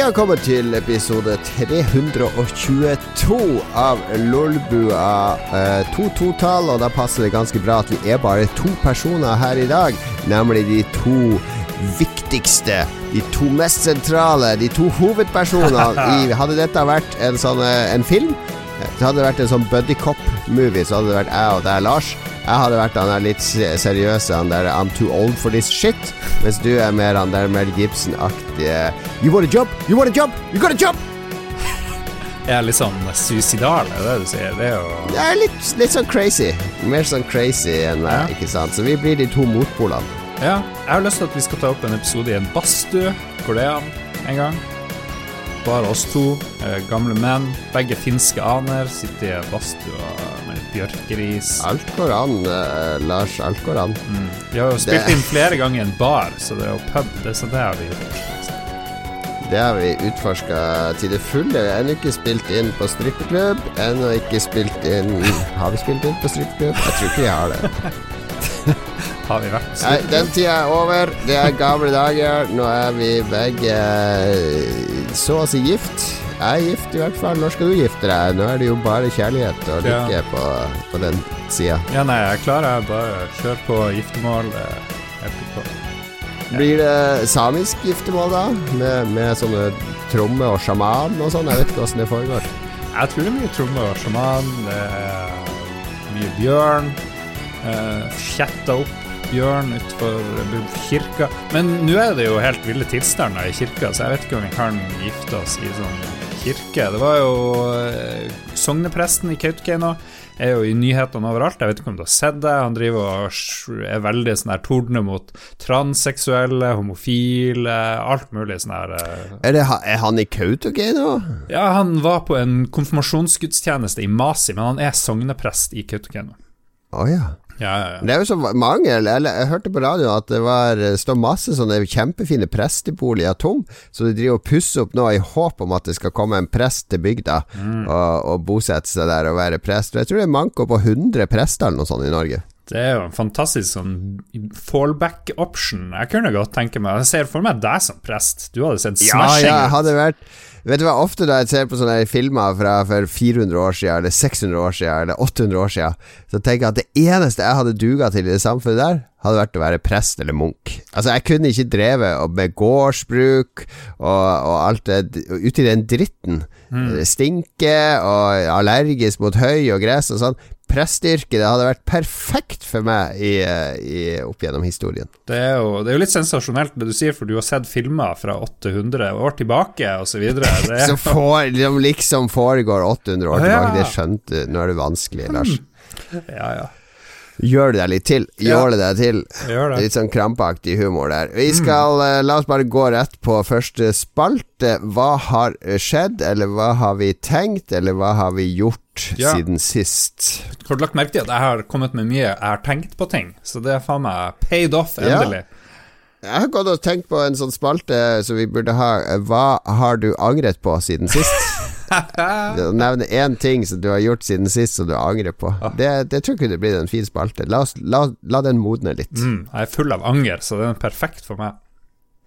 Vi har kommet til episode 322 av Lolbua. Eh, to totall, og da passer det ganske bra at vi er bare to personer her i dag. Nemlig de to viktigste, de to mest sentrale, de to hovedpersonene i Hadde dette vært en sånn eh, en film, det hadde vært en sånn buddy cop-movie, så hadde det vært jeg og deg, Lars. Jeg hadde vært han der litt seriøse, han der I'm too old for this shit. Mens du er mer han der Mel Gibson-aktige You want a job? You want a job? You got a job! Jeg er litt sånn suicidal, er det du sier? Det er jo Jeg er litt, litt sånn crazy. Mer sånn crazy enn meg, Ja. ikke sant. Så vi blir de to motpolene. Ja. Jeg har lyst til at vi skal ta opp en episode i en badstue hvor det han en gang. Bare oss to, eh, gamle menn. Begge finske aner. Sitter i badstue litt bjørkeris. Alt går an, eh, Lars. Alt går an. Mm. Vi har jo spilt Det- inn flere ganger i en bar, så det er jo pub. Det, så det har vi gjort. Det har vi utforska til det fulle. Ennå ikke spilt inn på strippeklubb. Ennå ikke spilt inn Har vi spilt inn på strippeklubb? Jeg tror ikke vi har det. Har vi vært Nei, den tida er over. Det er gamle dager. Nå er vi begge eh, så å si gift. Jeg er gift, i hvert fall. Når skal du gifte deg? Nå er det jo bare kjærlighet og Ja. lykke på, på den sida. Ja, nei, jeg klarer bare kjør på giftermål. Ja. helt på. Blir det samisk giftermål, da? Med, med sånne tromme og sjaman og sånn? Jeg vet ikke åssen det foregår. Jeg tror det er mye tromme og sjaman. Det er mye bjørn. Uh, Kjetta opp bjørn utenfor kirka. Men nå er det jo helt ville tilstander i kirka, så jeg vet ikke om vi kan gifte oss i sånn kirke. Det var jo uh, sognepresten i Kautokeino. Er jo i nyhetene overalt. Jeg vet ikke om du har sett det. Han driver og er veldig sånn her tordner mot transseksuelle, homofile, alt mulig sånn her eh, Er, det, er han i Kautokeino? ja, han var på en konfirmasjonsgudstjeneste i Masi, men han er sogneprest i Kautokeino. Å ja. Ja, ja, ja. Det er jo så mange eller, Jeg hørte på radioen at det var, står masse sånne kjempefine presteboliger tom, så de driver og pusser opp nå i håp om at det skal komme en prest til bygda og, og bosette seg der og være prest. Jeg tror det er manko på 100 prester eller noe sånt i Norge. Det er jo en fantastisk sånn fallback option. Jeg kunne godt tenke meg Jeg ser for meg deg som prest. Du hadde sett smashing ja, ut. hadde vært Vet du hva, ofte da jeg ser på sånne filmer fra for 400 år siden, eller 600 år siden, eller 800 år siden, så tenker jeg at det eneste jeg hadde duga til i det samfunnet der, hadde vært å være prest eller munk. Altså, jeg kunne ikke drevet med gårdsbruk og, og alt det Uti den dritten. Mm. Stinke og er allergisk mot høy og gress og sånn. Presteyrket, det hadde vært perfekt for meg i, i, opp gjennom historien. Det er, jo, det er jo litt sensasjonelt det du sier, for du har sett filmer fra 800 år tilbake osv. Som for, liksom, foregår 800 år Å, ja. tilbake. Det skjønte du. Nå er det vanskelig, Lars. Ja, ja. Gjør det deg litt til. Ja. Gjør det deg til. Gjør det. Litt sånn krampaktig humor der. Vi skal eh, La oss bare gå rett på første spalte. Hva har skjedd, eller hva har vi tenkt, eller hva har vi gjort Ja. siden sist? Har du lagt merke til at jeg har kommet med mye Jeg har tenkt på ting, så det er faen meg paid off, Ja. endelig. Jeg har gått og tenkt på en sånn spalte som vi burde ha. Hva har du angret på siden sist? Nevne én ting som du har gjort siden sist som du angrer på. Det, det tror jeg kunne blitt en fin spalte. La, oss, la, la den modne litt. Mm, jeg er full av anger, så det er perfekt for meg.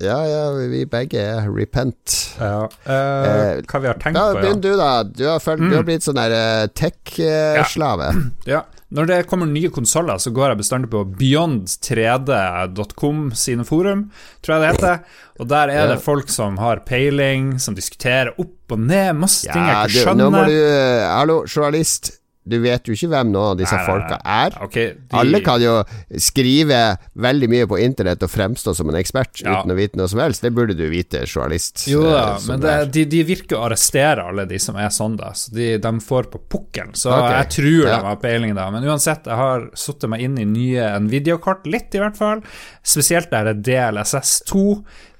Ja, ja, vi begge er repent. Ja. Eh, Eh, hva vi har tenkt Da på, ja. Begynn du, da. Du har, følt, du har blitt sånn der eh, tech-slave. Ja, når det kommer nye konsoller, så går jeg bestandig på beyond3d.com sine forum, tror jeg det heter. Og der er det folk som har peiling, som diskuterer opp og ned, masse ting Ja, jeg du, ikke nå må du eh, Hallo, journalist. Du vet jo ikke hvem noen av disse Nei, nei, folka er. Okay, de, Alle kan jo skrive veldig mye på internett og fremstå som en ekspert Ja. uten å vite noe som helst. Det burde du vite, journalist. Jo da, eh, men det, de, de virker å arrestere alle de som er sånn, da. Så de, de får på pukkelen. Så okay. jeg tror ja. de har peiling, da. Men uansett, jeg har satt meg inn i nye Nvidia-kort, litt i hvert fall. Spesielt der det er DLSS2.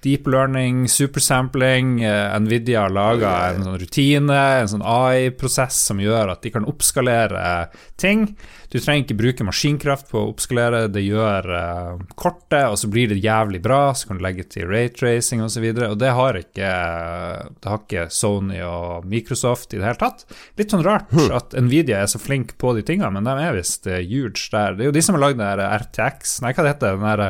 Deep learning, supersampling. Eh, Nvidia har laga en sånn rutine, en sånn AI-prosess som gjør at de kan oppskalere ting. Du trenger ikke bruke maskinkraft på å oppskalere, det gjør eh, kortet, og så blir det jævlig bra, så kan du legge til raytracing osv. Og, så og det har ikke Det har ikke Sony og Microsoft i det hele tatt. Litt sånn rart at Nvidia er så flink på de tingene, men de er visst eh, huge der. Det er jo de som har lagd den der RTX Nei, hva det heter den der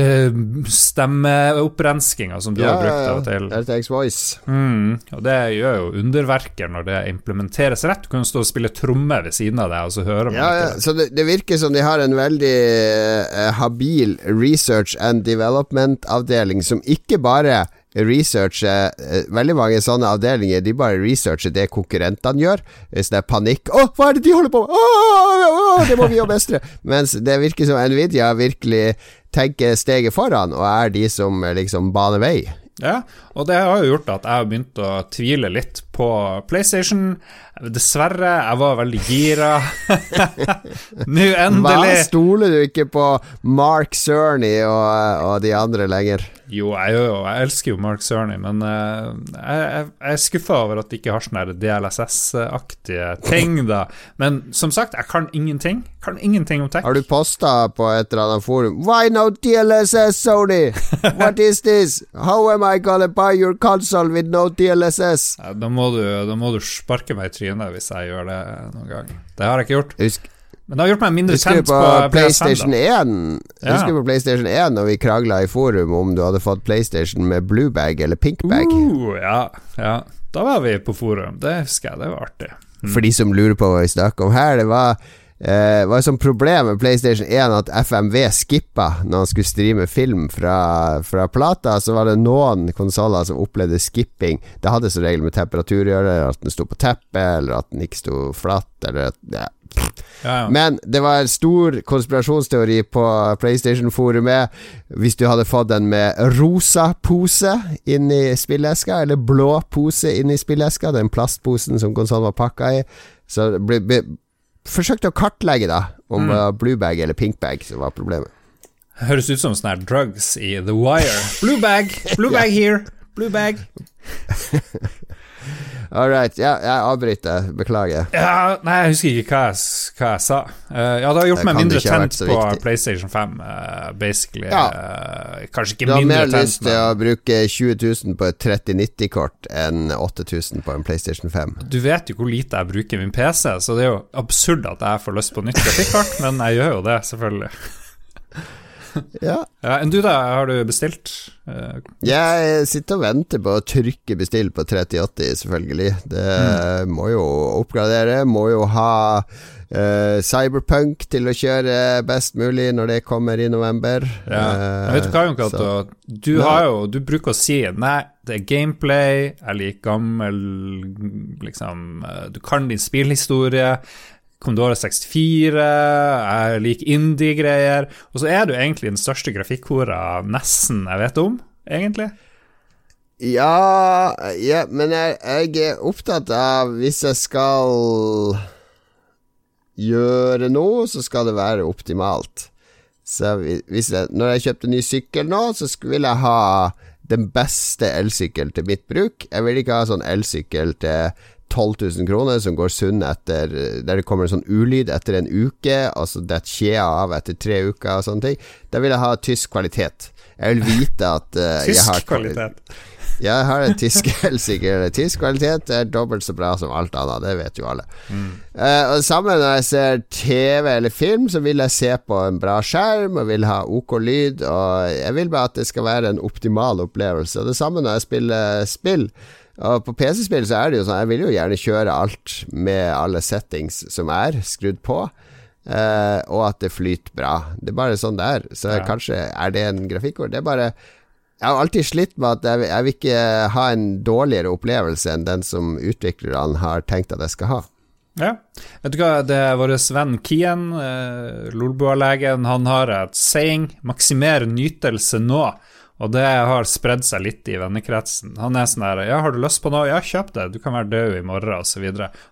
eh, stemmeopprenskinga som du har brukt av og til. RTX Voice. Mm, og det gjør jo underverker når det implementeres rett. Du kan stå og spille tromme ved siden av det, og så hører man Ja, ja, så det, det virker som de har en veldig eh, habil research and development-avdeling som ikke bare researcher eh, Veldig mange sånne avdelinger De bare researcher det konkurrentene gjør. Hvis det er panikk 'Å, hva er det de holder på med?' Å, å, det må vi jo mestre! Mens det virker som Nvidia virkelig tenker steget foran, og er de som eh, liksom baner vei. Ja, og det har jo gjort at jeg har begynt å tvile litt på PlayStation. Dessverre, jeg var veldig gira. Nå Hva? endelig Stoler du ikke på Mark Cerny og, og de andre lenger? Jo, jeg jo Jeg elsker jo Mark Cerny, men uh, jeg, jeg, jeg er skuffa over at de ikke har sånne DLSS-aktige ting, da. Men som sagt, jeg kan ingenting. Kan ingenting om tech. Har du posta på et eller annet forum Why no DLSS, Sony? What is this? How am I gonna buy your console with no DLSS? Ja, Da må, du, da må du sparke meg i trynet hvis jeg gjør det noen gang. Det har jeg ikke gjort. Husk, Men det har gjort meg mindre tent på, på, PS5. PlayStation Da. 1? Ja. Husker du på PlayStation 1 når vi krangla i forum om du hadde fått PlayStation med blue bag eller pink bag? Uh, ja, ja. Da var vi på forum. Det husker jeg. Det var artig. For de som lurer på hva vi snakker om her, det var eh, var et sånt problem med PlayStation 1 at FMV skippa når han skulle streame film fra, fra plata. Så var det noen konsoller som opplevde skipping. Det hadde som regel med temperatur å gjøre, at den sto på teppet, eller at den ikke sto flatt, eller at ja. Ja, ja. Men det var en stor konspirasjonsteori på PlayStation-forumet. Hvis du hadde fått den med rosa pose inni spilleska, eller blå pose inni spilleska, den plastposen som konsollen var pakka i, så ble, ble, forsøkte å kartlegge da om Mm. det var blue bag eller pink bag som var problemet. Høres ut som sånne her drugs i The Wire. Blue bag, blue bag here, blue bag. All right, ja, jeg avbryter. Beklager. Ja, nei, jeg husker ikke hva jeg, hva jeg sa. Uh, ja, det har gjort Det meg mindre tent på viktig. PlayStation 5, uh, basically. Ja. Uh, kanskje ikke Du har mer tent, lyst til å bruke 20 000 på et 3090-kort enn 8000 på en PlayStation 5. du vet jo hvor lite jeg bruker min PC, så det er jo absurd at jeg får lyst på nytt grafikkart, men jeg gjør jo det, selvfølgelig. Ja. Ja, enn du, da? Har du bestilt? Uh, Jeg sitter og venter på å trykke bestill på 3080, selvfølgelig. Det Mm. må jo oppgradere. Må jo ha uh, Cyberpunk til å kjøre best mulig når det kommer i november. Ja. Eh, Jeg vet du hva, Jon Cato? Du, jo, du bruker å si Nei, det er gameplay, jeg liker gammel Liksom eh, Du kan din spillhistorie. Commodore 64, jeg liker indie-greier. Og så er du egentlig den største grafikkhora nesten jeg vet om, egentlig. Ja, ja men jeg, jeg er opptatt av Hvis jeg skal gjøre noe, så skal det være optimalt. Så hvis jeg, når jeg kjøpte ny sykkel nå, så vil jeg ha den beste elsykkel til mitt bruk. Jeg vil ikke ha sånn elsykkel til 12 000 kroner som går sunn etter Der det kommer en sånn ulyd etter en uke, og så detter kjea av etter tre uker og sånne ting. Da vil jeg ha tysk kvalitet. Jeg vil vite at eh, jeg har Tysk kvalitet. jeg har en tysk elsykkel. Tysk kvalitet er dobbelt så bra som alt annet, det vet jo alle. Eh, og Sammen når jeg ser TV eller film, så vil jeg se på en bra skjerm og vil ha OK lyd. Og jeg vil bare at det skal være en optimal opplevelse. Og det samme når jeg spiller spill. Og på PC-spill så er det jo sånn Jeg vil jo gjerne kjøre alt med alle settings som er skrudd på. eh, og at det flyter bra. Det er bare sånn det er. Så Ja. kanskje er det en grafikkord. Det er bare jeg har alltid slitt med at jeg, jeg vil ikke ha en dårligere opplevelse enn den som utviklerne har tenkt at jeg skal ha. Ja. Vet du hva, det er vår venn Kien, eh, Lolbua-legen, han har et saying 'maksimer nytelse nå'. Og det har spredd seg litt i vennekretsen. Han er sånn der 'Ja, har du lyst på noe? Ja, kjøp det. Du kan være død i morgen', osv.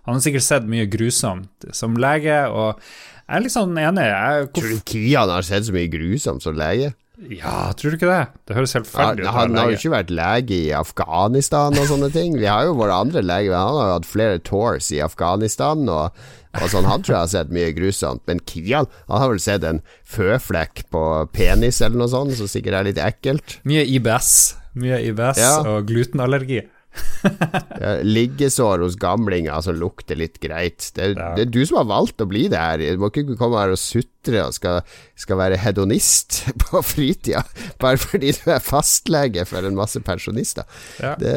Han har sikkert sett mye grusomt som lege, og jeg er litt sånn enig. Jeg, Tror du Kian har sett så mye grusomt som lege? Ja, tror du ikke det? Det høres helt ferdig ut. Ja, han har jo ikke vært lege i Afghanistan og sånne ting. Vi har jo våre andre leger, han har jo hatt flere tours i Afghanistan og, og sånn. Han tror jeg har sett mye grusomt. Men Kian, han har vel sett en føflekk på penis eller noe sånt, som sikkert er litt ekkelt. Mye IBS. Mye IBS Ja. og glutenallergi. Liggesår hos gamlinger som lukter litt greit. Det, Ja. det er du som har valgt å bli det her. Du må ikke komme her og sutre og skal, skal være hedonist på fritida bare fordi du er fastlege for en masse pensjonister. Ja. Det,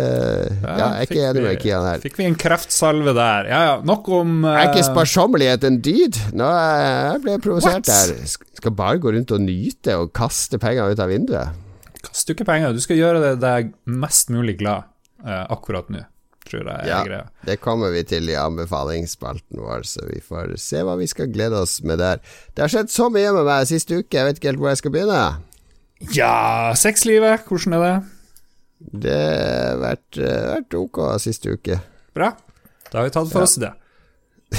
ja, jeg er ikke enig med Kian her. Fikk vi en kreftsalve der. Ja ja, nok om Er ikke eh, sparsommelighet en dyd? Nå jeg ble jeg provosert her. Skal bare gå rundt og nyte og kaste penger ut av vinduet. Kast ikke penger. Du skal gjøre deg mest mulig glad eh, akkurat nå, tror jeg er Ja. greia. Det kommer vi til i anbefalingsspalten vår, så vi får se hva vi skal glede oss med der. Det har skjedd så mye med meg sist uke, jeg vet ikke helt hvor jeg skal begynne. Ja, sexlivet, hvordan er det? Det har vært, eh, vært ok siste uke. Bra. Da har vi tatt for oss det.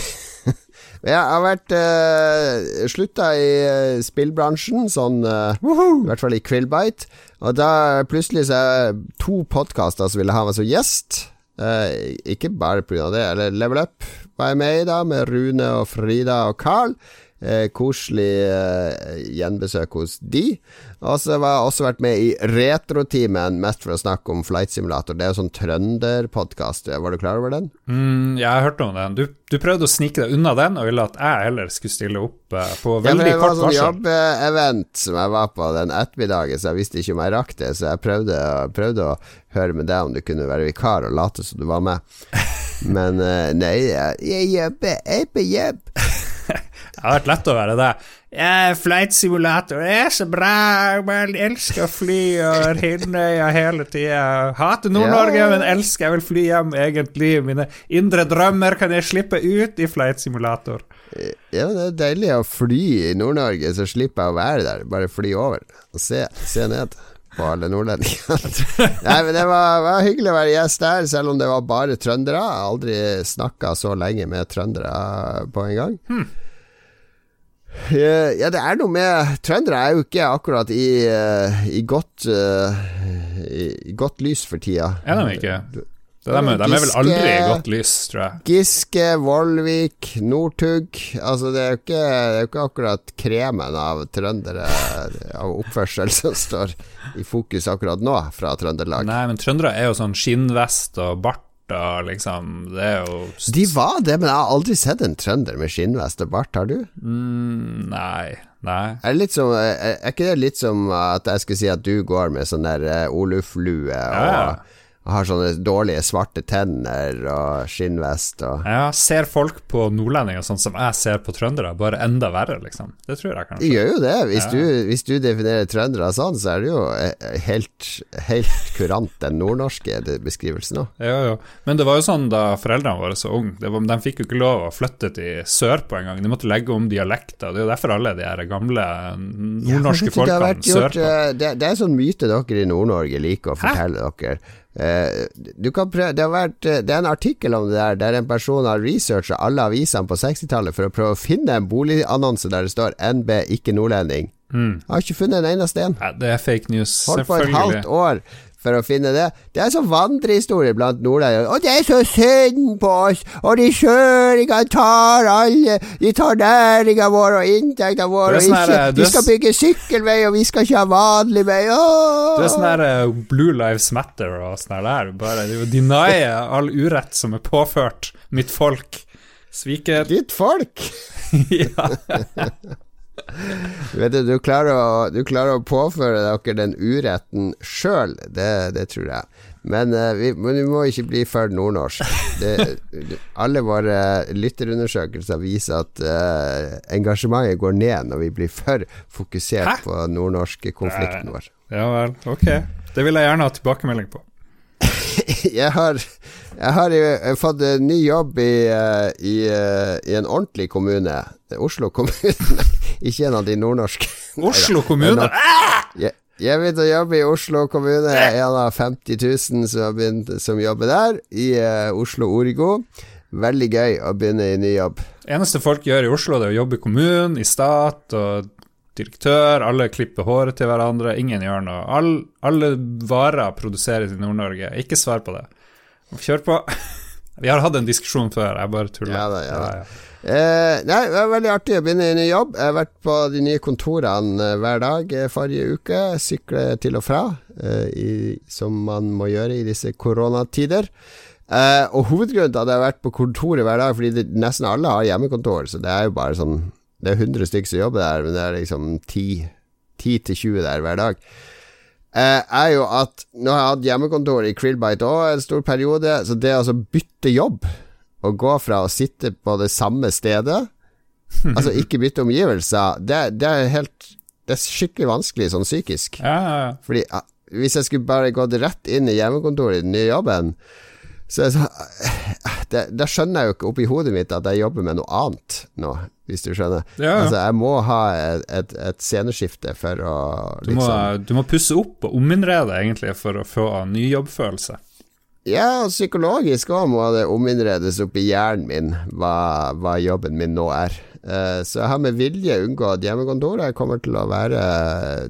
Jeg har vært uh, slutta i eh, spillbransjen, sånn uh, i hvert fall i Krillbite. Og da plutselig så er to podkaster som ville ha meg som gjest. Eh, ikke bare pga. det. Eller Level Up var jeg med i, da, med Rune og Frida og Carl. Eh, koselig eh, gjenbesøk hos de. Og så har jeg også vært med i Retrotimen, mest for å snakke om Flight Simulator. Det er jo sånn trønderpodkast. Var du klar over den? Mm, jeg har hørt om den. Du, du prøvde å snike deg unna den, og ville at jeg heller skulle stille opp eh, på Ja, kort varsel det var sånn jobbevent som jeg var på den ettermiddagen, så jeg visste ikke om jeg rakk det. Så jeg prøvde, prøvde å høre med deg om du kunne være vikar og late som du var med. Men eh, nei, jeg, jobber, jeg er på jobb. Det har vært lett å være det. Yeah, flight simulator det er så bra, jeg elsker å fly over Hinnøya hele tida. Hater Nord-Norge, men elsker jeg vil fly hjem, egentlig. Mine indre drømmer kan jeg slippe ut i flight simulator. Ja, det er deilig å fly i Nord-Norge, så slipper jeg å være der. Bare fly over og se, se ned på alle nordlendingene. Nei, men det var, var hyggelig å være gjest der, selv om det var bare trøndere. Jeg har aldri snakka så lenge med trøndere på en gang. Eh, Ja, det er noe med Trøndere er jo ikke akkurat i, eh, i godt eh, i, i godt lys for tida. Er de ikke? Det er de, de er vel aldri i godt lys, tror jeg. Giske, Vollvik, Northug Altså, det er jo ikke, er jo ikke akkurat kremen av trøndere av oppførsel som står i fokus akkurat nå, fra Trøndelag. Nei, men trøndere er jo sånn skinnvest og bart og liksom Det er jo De var det, men jeg har aldri sett en trønder med skinnvest og bart, har du? mm, Nei. Nei. Er, litt som, er er ikke det litt som at jeg skulle si at du går med sånn der eh, Oluf-lue og, Ja. Og har sånne dårlige svarte tenner og skinnvest og Jeg ser folk på nordlendinger sånn som jeg ser på trøndere, bare enda verre, liksom. Det tror jeg De kanskje. gjør jo det. Hvis, Ja. du, hvis du definerer trøndere sånn, så er det jo eh, helt, helt kurant den nordnorske beskrivelsen òg. Jo, jo. Men det var jo sånn da foreldrene våre så unge. Var, de fikk jo ikke lov å flytte til sørpå engang. De måtte legge om dialekter. Det er jo derfor alle de her gamle nordnorske ja, folkene sørpå. eh, det, det er sånn myte dere i Nord-Norge liker å fortelle dere. Eh, du kan prøve, det, har vært, eh, det er en artikkel om det der der en person har researcha alle avisene på 60-tallet for å prøve å finne en boligannonse der det står 'NB, ikke nordlending'. Mm. Har ikke funnet en eneste en. Det er fake news, Holdt på et halvt år for å finne det. Det er sånn vandrehistorie blant nordlendinger. Og det er så synd på oss! Og de søringene tar alle De tar næringa vår og inntekta vår, og sånn ikke du De er skal bygge sykkelvei, og vi skal ikke ha vanlig vei. Åh! Det er sånn her eh, Blue Lives Matter og sånn der. Bare det er all urett som er påført mitt folk. Sviker. Ditt folk! ja. Vet du, du, klarer å, du klarer å påføre dere den uretten sjøl, det, det tror jeg. Men, uh, vi, men vi må ikke bli for nordnorsk. Det, alle våre lytterundersøkelser viser at uh, engasjementet går ned når vi blir for fokusert Hæ? på nordnorske konflikten vår. ja vel, ok. Det vil jeg gjerne ha tilbakemelding på. Jeg har, jeg har eh, fått en ny jobb i, eh, i, eh, i en ordentlig kommune. Oslo kommune, ikke en av de nordnorske. Oslo kommune! Jeg, jeg begynte å jobbe i Oslo kommune. Jeg er en av 50 000 som, har begynt, som jobber der, i eh, Oslo Origo. Veldig gøy å begynne i ny jobb. eneste folk gjør i Oslo, det er å jobbe i kommunen, i stat og direktør. Alle klipper håret til hverandre, ingen gjør noe. All, alle varer produseres i Nord-Norge. Ikke svar på det. Kjør på. Vi har hatt en diskusjon før, jeg bare tuller. Ja da, ja da. Eh, nei, det er veldig artig å begynne i ny jobb. Jeg har vært på de nye kontorene eh, hver dag eh, forrige uke. Sykle til og fra, eh, i, som man må gjøre i disse koronatider. Eh, og hovedgrunnen til at jeg har vært på kontoret hver dag, fordi det, nesten alle har hjemmekontor, så det er jo bare sånn Det er 100 stykker som jobber der, men det er liksom 10-20 der hver dag. Eh, er jo at nå har jeg hatt hjemmekontor i Krillbite òg en stor periode, så det å altså bytte jobb å gå fra å sitte på det samme stedet, altså ikke bytte omgivelser, det, det, er helt Det er skikkelig vanskelig sånn psykisk. Ja, ja, ja. Fordi ah, hvis jeg skulle bare gått rett inn i hjemmekontoret i den nye jobben, så så det det, skjønner jeg jo ikke oppi hodet mitt at jeg jobber med noe annet nå, hvis du skjønner. Ja. Altså, jeg må ha et, et, et sceneskifte for å Du, må, liksom du må pusse opp og ominnrede, egentlig, for å få ny jobbfølelse. Ja, psykologisk òg må det ominnredes oppi i hjernen min hva, hva jobben min nå er. Eh, så jeg har med vilje unngått hjemmekontoret. Jeg kommer til å være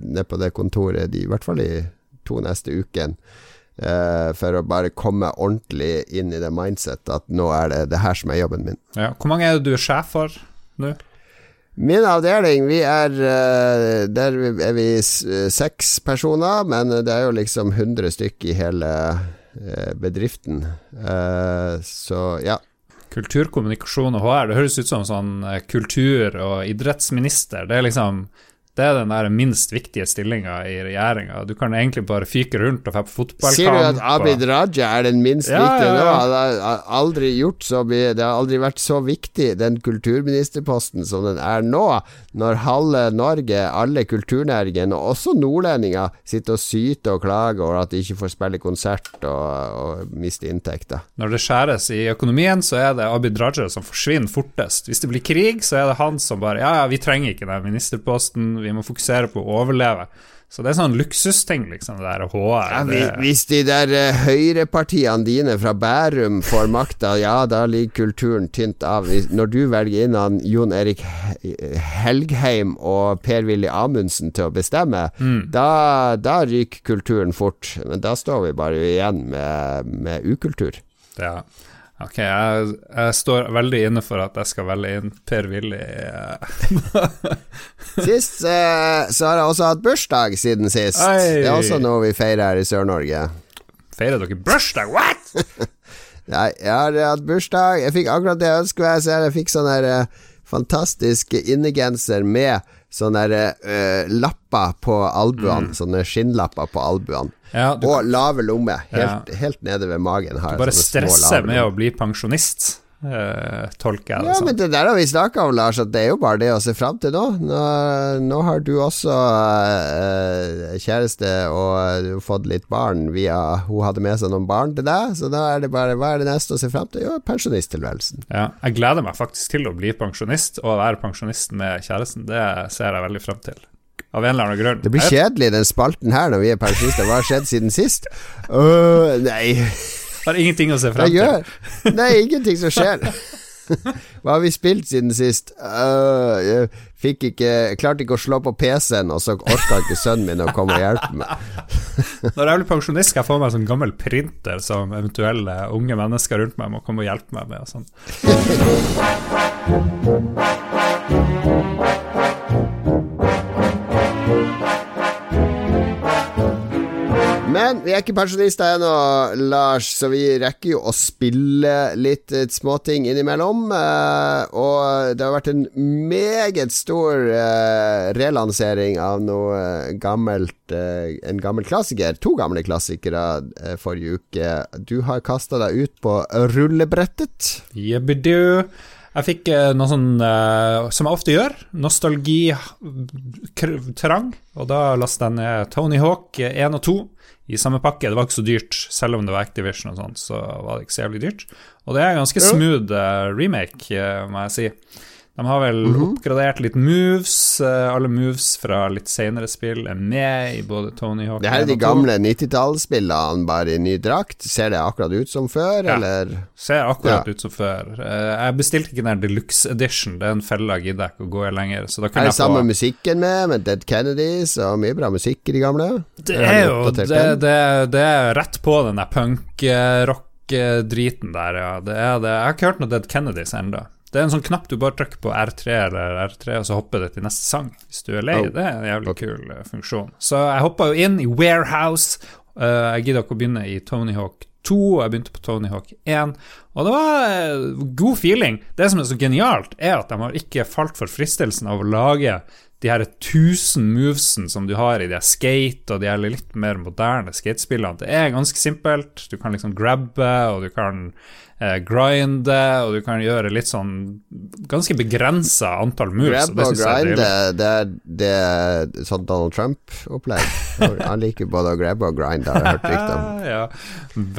nede på det kontoret de, i hvert fall i to neste uken. Eh, for å bare komme ordentlig inn i det mindsettet at nå er det det her som er jobben min. Ja. Hvor mange er det du er sjef for nå? Min avdeling, vi er eh, Der er vi seks personer, men det er jo liksom 100 stykk i hele eh, bedriften. Eh, Så ja. Kulturkommunikasjon og HR, det høres ut som sånn eh, kultur- og idrettsminister. Det er liksom Det er den der minst viktige stillinga i regjeringa. Du kan egentlig bare fyke rundt og dra på fotballkamp. Sier du at Abid Raja er den minst Ja, viktige ja, ja. Det, har aldri gjort så mye Det har aldri vært så viktig, den kulturministerposten som den er nå, når halve Norge, alle kulturnæringene, og også nordlendinger, sitter og syter og klager over at de ikke får spille konsert og, og miste inntekter. Når det skjæres i økonomien, så er det Abid Raja som forsvinner fortest. Hvis det blir krig, så er det han som bare Ja, ja, vi trenger ikke den ministerposten, vi må fokusere på å overleve. Så det er sånn luksusting, liksom, det der HR. Ja, hvis de der eh, høyrepartiene dine fra Bærum får makta, ja, da ligger kulturen tynt av. Når du velger inn han Jon Erik Helgheim og Per-Willy Amundsen til å bestemme, da, da ryker kulturen fort. Men da står vi bare igjen med, med ukultur. ja. Ok, jeg, jeg står veldig inne for at jeg skal velge inn Per-Willy. Sist eh, så har jeg også hatt bursdag siden sist. Oi. Det er også noe vi feirer her i Sør-Norge. Feirer dere bursdag? What?! Nei, jeg har hatt bursdag. Jeg fikk akkurat det jeg ønsket meg. Jeg fikk sånn her eh, fantastisk innegenser med sånne der, uh, lapper på albuene. Sånne skinnlapper på albuene. Ja, Og lave lomme. Helt, helt nede ved magen. Har du bare stresser med å bli pensjonist, eh, tolker jeg det Ja, som. men det der har vi snakka om, Lars, at det er jo bare det å se fram til nå. Nå, nå har du også uh, kjæreste og du har fått litt barn via Hun hadde med seg noen barn til deg, så da er det bare Hva er det neste å se fram til? Jo, pensjonisttilværelsen. Ja, jeg gleder meg faktisk til å bli pensjonist og være pensjonist med kjæresten. Det ser jeg veldig frem til. Av en eller annen grunn. Det blir kjedelig, den spalten her, når vi er pensjonister. Hva har skjedd siden sist? Uh, nei, har ingenting å se frem til. Det er ingenting som skjer. Hva har vi spilt siden sist? Uh, jeg fikk ikke Klarte ikke å slå på PC-en, og så orka ikke sønnen min å komme og hjelpe meg. Når jeg blir pensjonist, skal jeg få meg en sånn gammel printer som eventuelle unge mennesker rundt meg må komme og hjelpe meg med. Og sånn. Men vi er ikke pensjonister ennå, Lars, så vi rekker jo å spille litt eh, småting innimellom. eh, og det har vært en meget stor eh, relansering av noe gammelt En gammel klassiker. To gamle klassikere forrige uke. Du har kasta deg ut på rullebrettet. Jebbidu. Jeg fikk noe sånn, som jeg ofte gjør, nostalgi-trang. Og da lastet jeg ned Tony Hawk 1 og 2 i samme pakke. Det var ikke så dyrt, selv om det var Activision og sånt, så var det ikke så jævlig dyrt. Og det er en ganske smooth eh, remake, eh, må jeg si. De har vel Mhm. oppgradert litt moves. eh, alle moves fra litt senere spill er med i både Tony Hawk Det her er de gamle 90-tallsspillene, bare i ny drakt. Ser det akkurat ut som før, Ja. eller? Ser akkurat Ja. ut som før. Eh, jeg bestilte ikke den deluxe edition, det er en felle jeg ikke å gå i lenger. Så da kunne jeg samme få musikken med, med Dead Kennedys og mye bra musikk i de gamle? Det er jo det, det, det er rett på den der punk-rock Hawk-driten der, ja. Det er det. Jeg har ikke hørt noe Dead Kennedys ennå. Det er en sånn knapp du bare trykker på R3 eller R3, og så hopper det til neste sang. Hvis du er lei. Oh. Det er en jævlig kul uh, funksjon. Så jeg hoppa jo inn i Warehouse. Uh, jeg gidder ikke å begynne i Tony Hawk 2, og jeg begynte på Tony Hawk 1. Og det var uh, god feeling. Det som er så genialt, er at de har ikke falt for fristelsen av å lage de her tusen movesen som du har i de skate og de her litt mer moderne skatespillene. Det er ganske simpelt. Du kan liksom grabbe, og du kan eh, grinde, og du kan gjøre litt sånn ganske begrensa antall moves. Grab det og grinde, det, er- det er sånn Donald Trump-opplegg. Han liker både å grabbe og grinde, har jeg hørt rykter om. ja,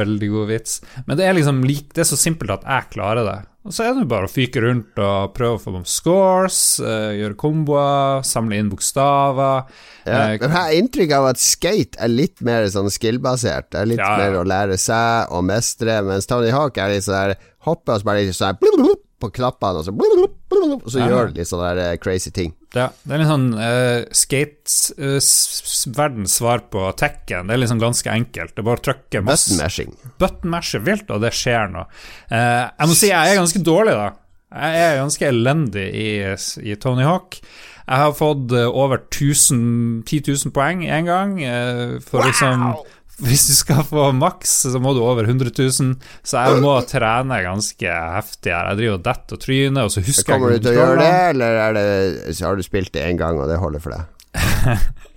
veldig god vits. Men det er liksom lik, det er så simpelt at jeg klarer det. Og så er det bare å fyke rundt og prøve å få noen scores, eh, gjøre komboer, samle inn bokstaver. Ja, Eh, men har inntrykk av at skate er litt mer sånn skill-basert. Det er litt Ja, mer å lære seg og mestre, mens Tony Hawk er litt sånn der Hopper og så bare litt sånn på knappene, og så, og så gjør det litt sånne der eh, crazy ting. Ja, det er litt sånn uh, skate-verdens svar på Tekken. Det er liksom ganske enkelt. Det er bare å trykke masse Button mashing. button masher vilt, og det skjer noe. Uh, jeg må si jeg er ganske dårlig, da. Jeg er ganske elendig i, i Tony Hawk. Jeg har fått eh, over 1000, 10 000 poeng én gang. eh, for liksom Hvis du skal få maks, så må du over 100 000. Så jeg må trene ganske heftig her. Jeg driver og detter og tryner, og så husker jeg Kommer du til å gjøre det, eller er det, har du spilt det én gang, og det holder for deg?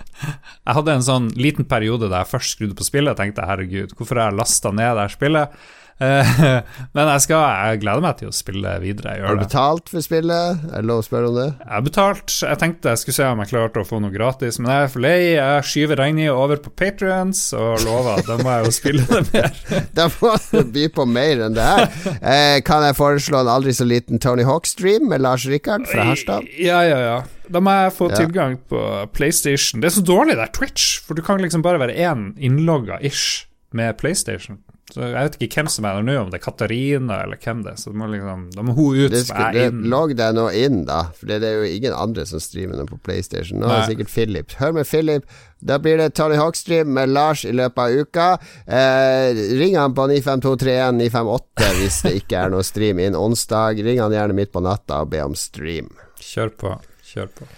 Jeg hadde en sånn liten periode der jeg først skrudde på spillet og tenkte herregud, hvorfor har jeg lasta ned det spillet? Eh, Men jeg skal Jeg gleder meg til å spille videre. Har du betalt for spillet? Er det lov å spørre om det? Jeg har betalt. Jeg tenkte jeg skulle se om jeg klarte å få noe gratis, men jeg er for lei. Jeg skyver regninga over på Patrions og lover at da må jeg jo spille det mer. Da må du by på mer enn det her. Eh, kan jeg foreslå en aldri så liten Tony Hawk-stream med Lars Rikard fra Harstad? Ja, ja, ja. Da må jeg få Ja. tilgang på PlayStation. Det er så dårlig der, Twitch, for du kan liksom bare være én innlogga ish med PlayStation. Så Jeg vet ikke hvem som er der nå, om det er Katarina eller hvem det er. Så det må liksom, da må hun ut, skal, det, logg deg nå inn, da. For det er jo ingen andre som streamer noe på PlayStation. Nå er det sikkert Philip. Hør med Philip. Da blir det Tony Hawk-stream med Lars i løpet av uka. Eh, ring han på 95231 958 hvis det ikke er noe stream inn onsdag. Ring han gjerne midt på natta og be om stream. Kjør på. Kjør på.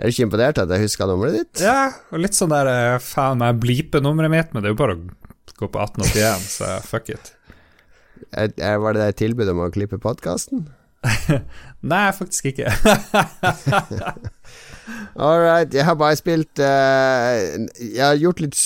Er du ikke imponert at jeg huska nummeret ditt? Ja, og litt sånn der eh, Faen, jeg bleeper nummeret mitt, men det er jo bare å gå på 1881, så fuck it. Var det deg tilbud om å klippe podkasten? Nei, faktisk ikke. All right. Jeg har bare spilt uh, Jeg har gjort litt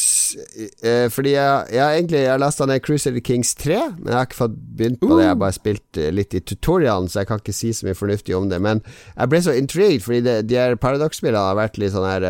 eh, Fordi jeg, jeg har egentlig Jeg har lasta ned Crusader Kings 3, men jeg har ikke fått begynt på det. Jeg har bare spilt eh, litt i tutorialen, så jeg kan ikke si så mye fornuftig om det. Men jeg ble så intrigued, fordi det, de her Paradox-spillene har vært litt sånn her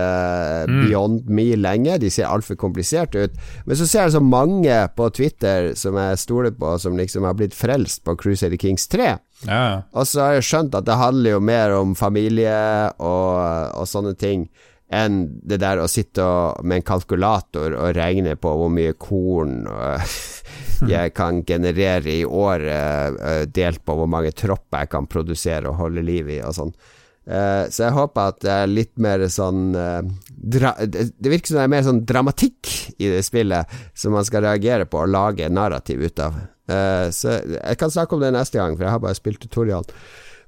mm. beyond me lenge. De ser altfor kompliserte ut. Men så ser jeg så mange på Twitter som jeg stoler på, som liksom har blitt frelst på Crusader Kings 3. Ja. Og så har jeg skjønt at det handler jo mer om familie og, og sånne ting enn det der å sitte og, med en kalkulator og regne på hvor mye korn øh, jeg kan generere i året, øh, delt på hvor mange tropper jeg kan produsere og holde liv i og sånn. Eh, så jeg håper at det er litt mer sånn det, det virker som det er mer sånn dramatikk i det spillet som man skal reagere på og lage narrativ ut av. Eh, så jeg kan snakke om det neste gang, for jeg har bare spilt tutorial.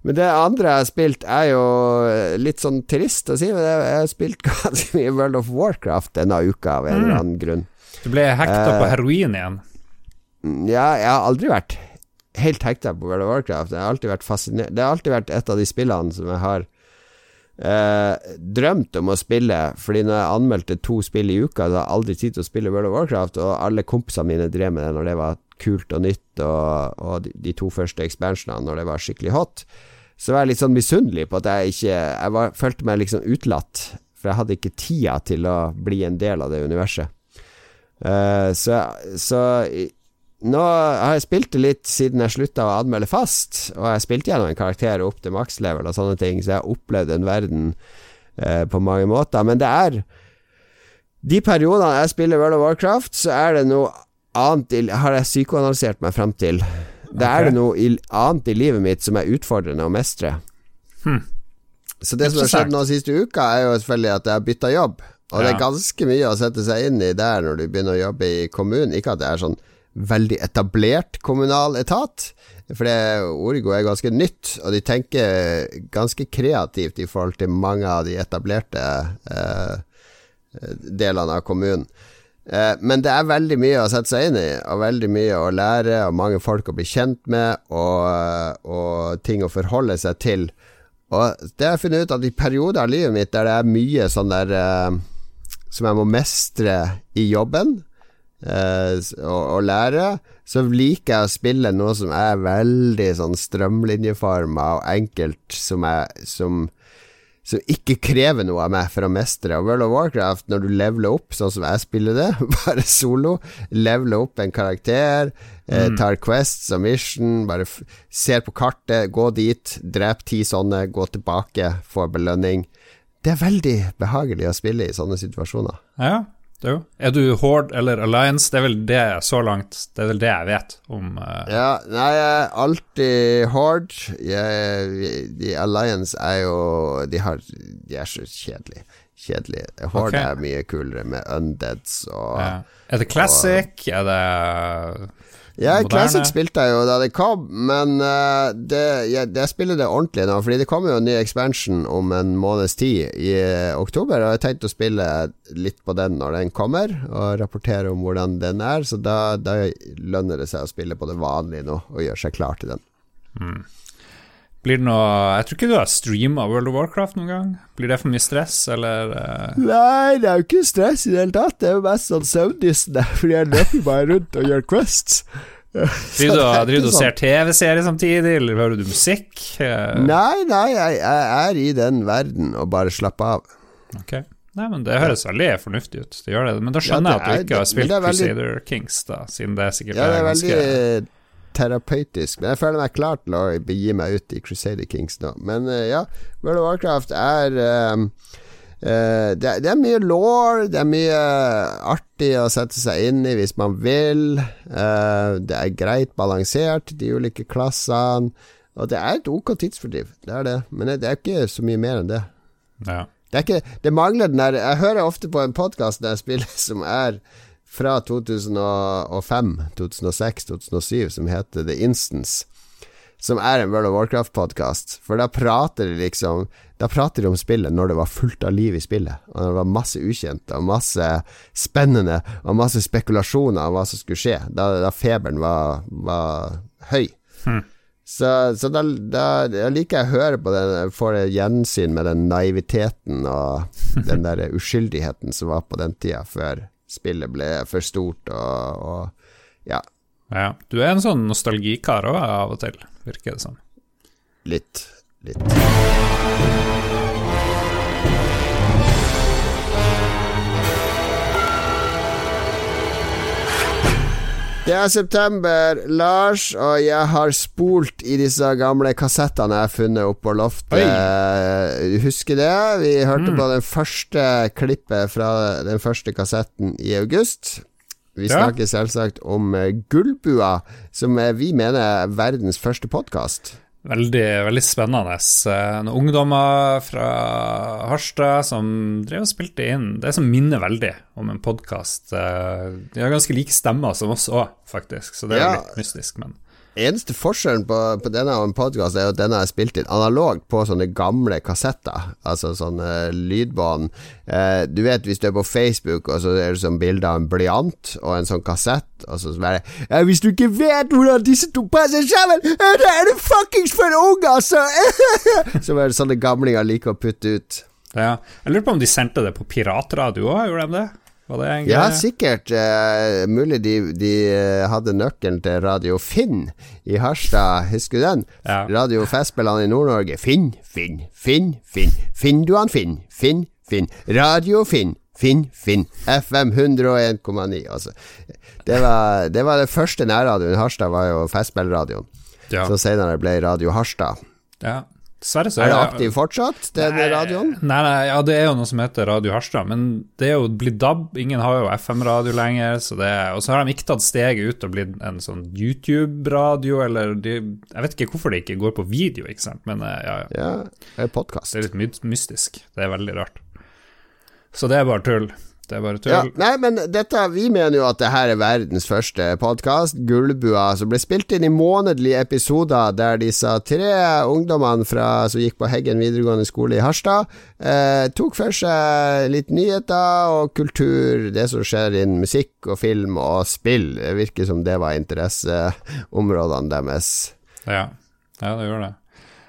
Men det andre jeg har spilt, er jo eh, litt sånn trist å si, men jeg har spilt ganske mye World of Warcraft denne uka av en eller annen grunn. Du ble hekta på Eh, heroin igjen. Mm, Ja, jeg har aldri vært helt hekta på World of Warcraft. Jeg har alltid vært fascinert Det har alltid vært et av de spillene som jeg har eh, drømt om å spille. Fordi når jeg anmeldte to spill i uka, så hadde jeg aldri tid til å spille World of Warcraft, og alle kompisene mine drev med det når det var kult og nytt, og, og de, to første expansionene når det var skikkelig hot. Så var jeg litt sånn misunnelig på at jeg ikke Jeg var, følte meg liksom utelatt, for jeg hadde ikke tida til å bli en del av det universet. Uh, så, så nå har jeg spilt det litt siden jeg slutta å anmelde fast, og jeg spilte gjennom en karakter opp til makslevel og sånne ting, så jeg har opplevd en verden eh, på mange måter. Men det er De periodene jeg spiller World of Warcraft, så er det noe annet Har jeg psykoanalysert meg frem til. Det er det noe i, annet i livet mitt som er utfordrende å mestre. Hmm. Så det som har skjedd nå siste uka, er jo selvfølgelig at jeg har bytta jobb. Og det er ganske mye å sette seg inn i der når du begynner å jobbe i kommunen. Ikke at det er sånn veldig etablert kommunal etat. For det, Origo er ganske nytt, og de tenker ganske kreativt i forhold til mange av de etablerte eh, delene av kommunen. Eh, men det er veldig mye å sette seg inn i, og veldig mye å lære, og mange folk å bli kjent med, og, og ting å forholde seg til. Og det har jeg funnet ut at i perioder av livet mitt der det er mye sånn der eh, som jeg må mestre i jobben, eh, å, å, lære, så liker jeg å spille noe som er veldig sånn strømlinjeforma og enkelt, som, er, som, som ikke krever noe av meg for å mestre. Og World of Warcraft, når du leveler opp sånn som jeg spiller det, bare solo, leveler opp en karakter, eh, mm. tar quests og mission, bare ser på kartet, gå dit, drep ti sånne, gå tilbake, få belønning. Det er veldig behagelig å spille i sånne situasjoner. Ja, jo. Er du Horde eller Alliance? Det er vel det så langt Det er vel det jeg vet om uh... Ja, nei, jeg er alltid Horde. Jeg, de Alliance er jo De, har, de er så kjedelige. Kjedelig. Horde okay. er mye kulere med undeads og ja. Er det classic? Og, er det ja, Classic spilte jeg jo da det kom, men uh, det, jeg, jeg, spiller det ordentlig nå. Fordi det kommer jo en ny expansion om en måneds tid, i uh, oktober. Og jeg har tenkt å spille litt på den når den kommer, og rapportere om hvordan den er. Så da, da lønner det seg å spille på det vanlige nå, og gjøre seg klar til den. Mm. Blir det noe Jeg tror ikke du har streama World of Warcraft noen gang? Blir det for mye stress, eller? Uh... Nei, det er jo ikke stress i det hele tatt. Det er jo mest sånn søvndyssende, fordi jeg løper bare rundt og gjør quests. Driver du og ser TV-serier samtidig, eller hører du musikk? Uh... Nei, nei, jeg, jeg, er i den verden og bare slapper av. Ok Nei, men Det høres veldig fornuftig ut. Det gjør det. Men da skjønner ja, jeg at du ikke har spilt veldig... Crusader Kings, da, siden det sikkert ja, det er, ganske veldig terapeutisk. Men jeg føler meg klar til å begi meg ut i Crusader Kings nå. Men uh, ja, World of Warcraft er um, uh, det, det, er mye law, det er mye artig å sette seg inn i hvis man vil. Uh, det er greit balansert, de ulike klassene. Og det er et ok tidsfordriv, det er det. Men det, er ikke så mye mer enn det. Ja. Det, ikke, det mangler den der Jeg hører ofte på en podkast der jeg spiller som er fra 2005, 2006, 2007 som heter The Instance. Som er en World of Warcraft-podkast. For da prater de liksom Da prater de om spillet når det var fullt av liv i spillet. Og det var masse ukjente og masse spennende og masse spekulasjoner om hva som skulle skje. Da, da feberen var, var høy. Hmm. Så, så da, da, da, liker jeg å høre på den, får det gjensyn med den naiviteten og den der uskyldigheten som var på den tida, før spillet ble for stort og, og ja. ja. Du er en sånn nostalgikar òg, av og til, virker det som. Litt. Litt. Det er september, Lars, og jeg har spolt i disse gamle kassettene jeg har funnet oppå loftet. Oi. Du husker det? Vi hørte mm. på den første klippet fra den første kassetten i august. Vi ja. snakker selvsagt om Gullbua, som vi mener er verdens første podkast. Veldig, veldig spennende. Eh, noen ungdommer fra Harstad som drev og spilte inn det som minner veldig om en podkast. Eh, de har ganske like stemmer som oss òg, faktisk, så det er ja. litt mystisk, men Eneste forskjellen på, på denne og en podkast er at denne er spilt inn analogt på sånne gamle kassetter. Altså sånne lydbånd. Eh, du vet hvis du er på Facebook, og så er det sånn bilde av en blyant og en sånn kassett, og så bare ja, 'Hvis du ikke vet hvordan disse to passer sammen, da er det fuckings for ung, altså!' så er det sånne gamlinger liker å putte ut. Ja. Jeg lurer på om de sendte det på piratradio òg, gjorde de det? Ja, sikkert. Uh, mulig de, de, eh, hadde nøkkelen til Radio Finn i Harstad, husker du den? Ja. Radio Festspillene i Nord-Norge. Finn, Finn, Finn, Finn. Finn du han Finn? Finn, Finn. Radio Finn. Finn, Finn. FM 101,9. Altså. Det var, det var det første nærradioen i Harstad, var jo Festspillradioen. Ja. Så senere ble Radio Harstad. Ja. Dessverre så er det aktiv fortsatt, den radioen? Nei, nei, ja, det er jo noe som heter Radio Harstad, men det er jo blitt DAB. Ingen har jo FM-radio lenger, så det Og så har de ikke tatt steget ut og blitt en sånn YouTube-radio, eller de, Jeg vet ikke hvorfor det ikke går på video, ikke sant, men eh, ja, ja. ja det er podkast. Det er litt mystisk. Det er veldig rart. Så det er bare tull. Det er bare tull. Ja, nei, men dette, vi mener jo at det her er verdens første podkast, Gullbua, som ble spilt inn i månedlige episoder der disse tre ungdommene fra, som gikk på Heggen videregående skole i Harstad, eh, tok for seg litt nyheter og kultur, det som skjer innen musikk og film og spill. Det virker som det var interesseområdene deres. Ja, ja det gjør det.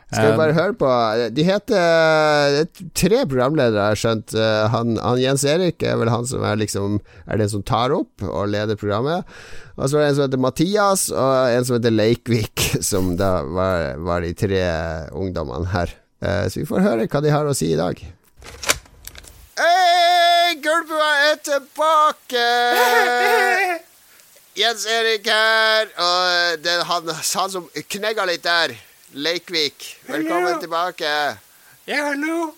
Skal vi bare høre på De heter tre programledere, har jeg skjønt. Han, han, Jens Erik er vel han som er liksom Er den som tar opp og leder programmet. Og så er det en som heter Mathias, og en som heter Leikvik, som da var, var de tre ungdommene her. Så vi får høre hva de har å si i dag. Hei, Gulbua er tilbake! Jens Erik her, og det er han, han som knegga litt der. Leikvik, velkommen hallo. tilbake. Ja, hallo.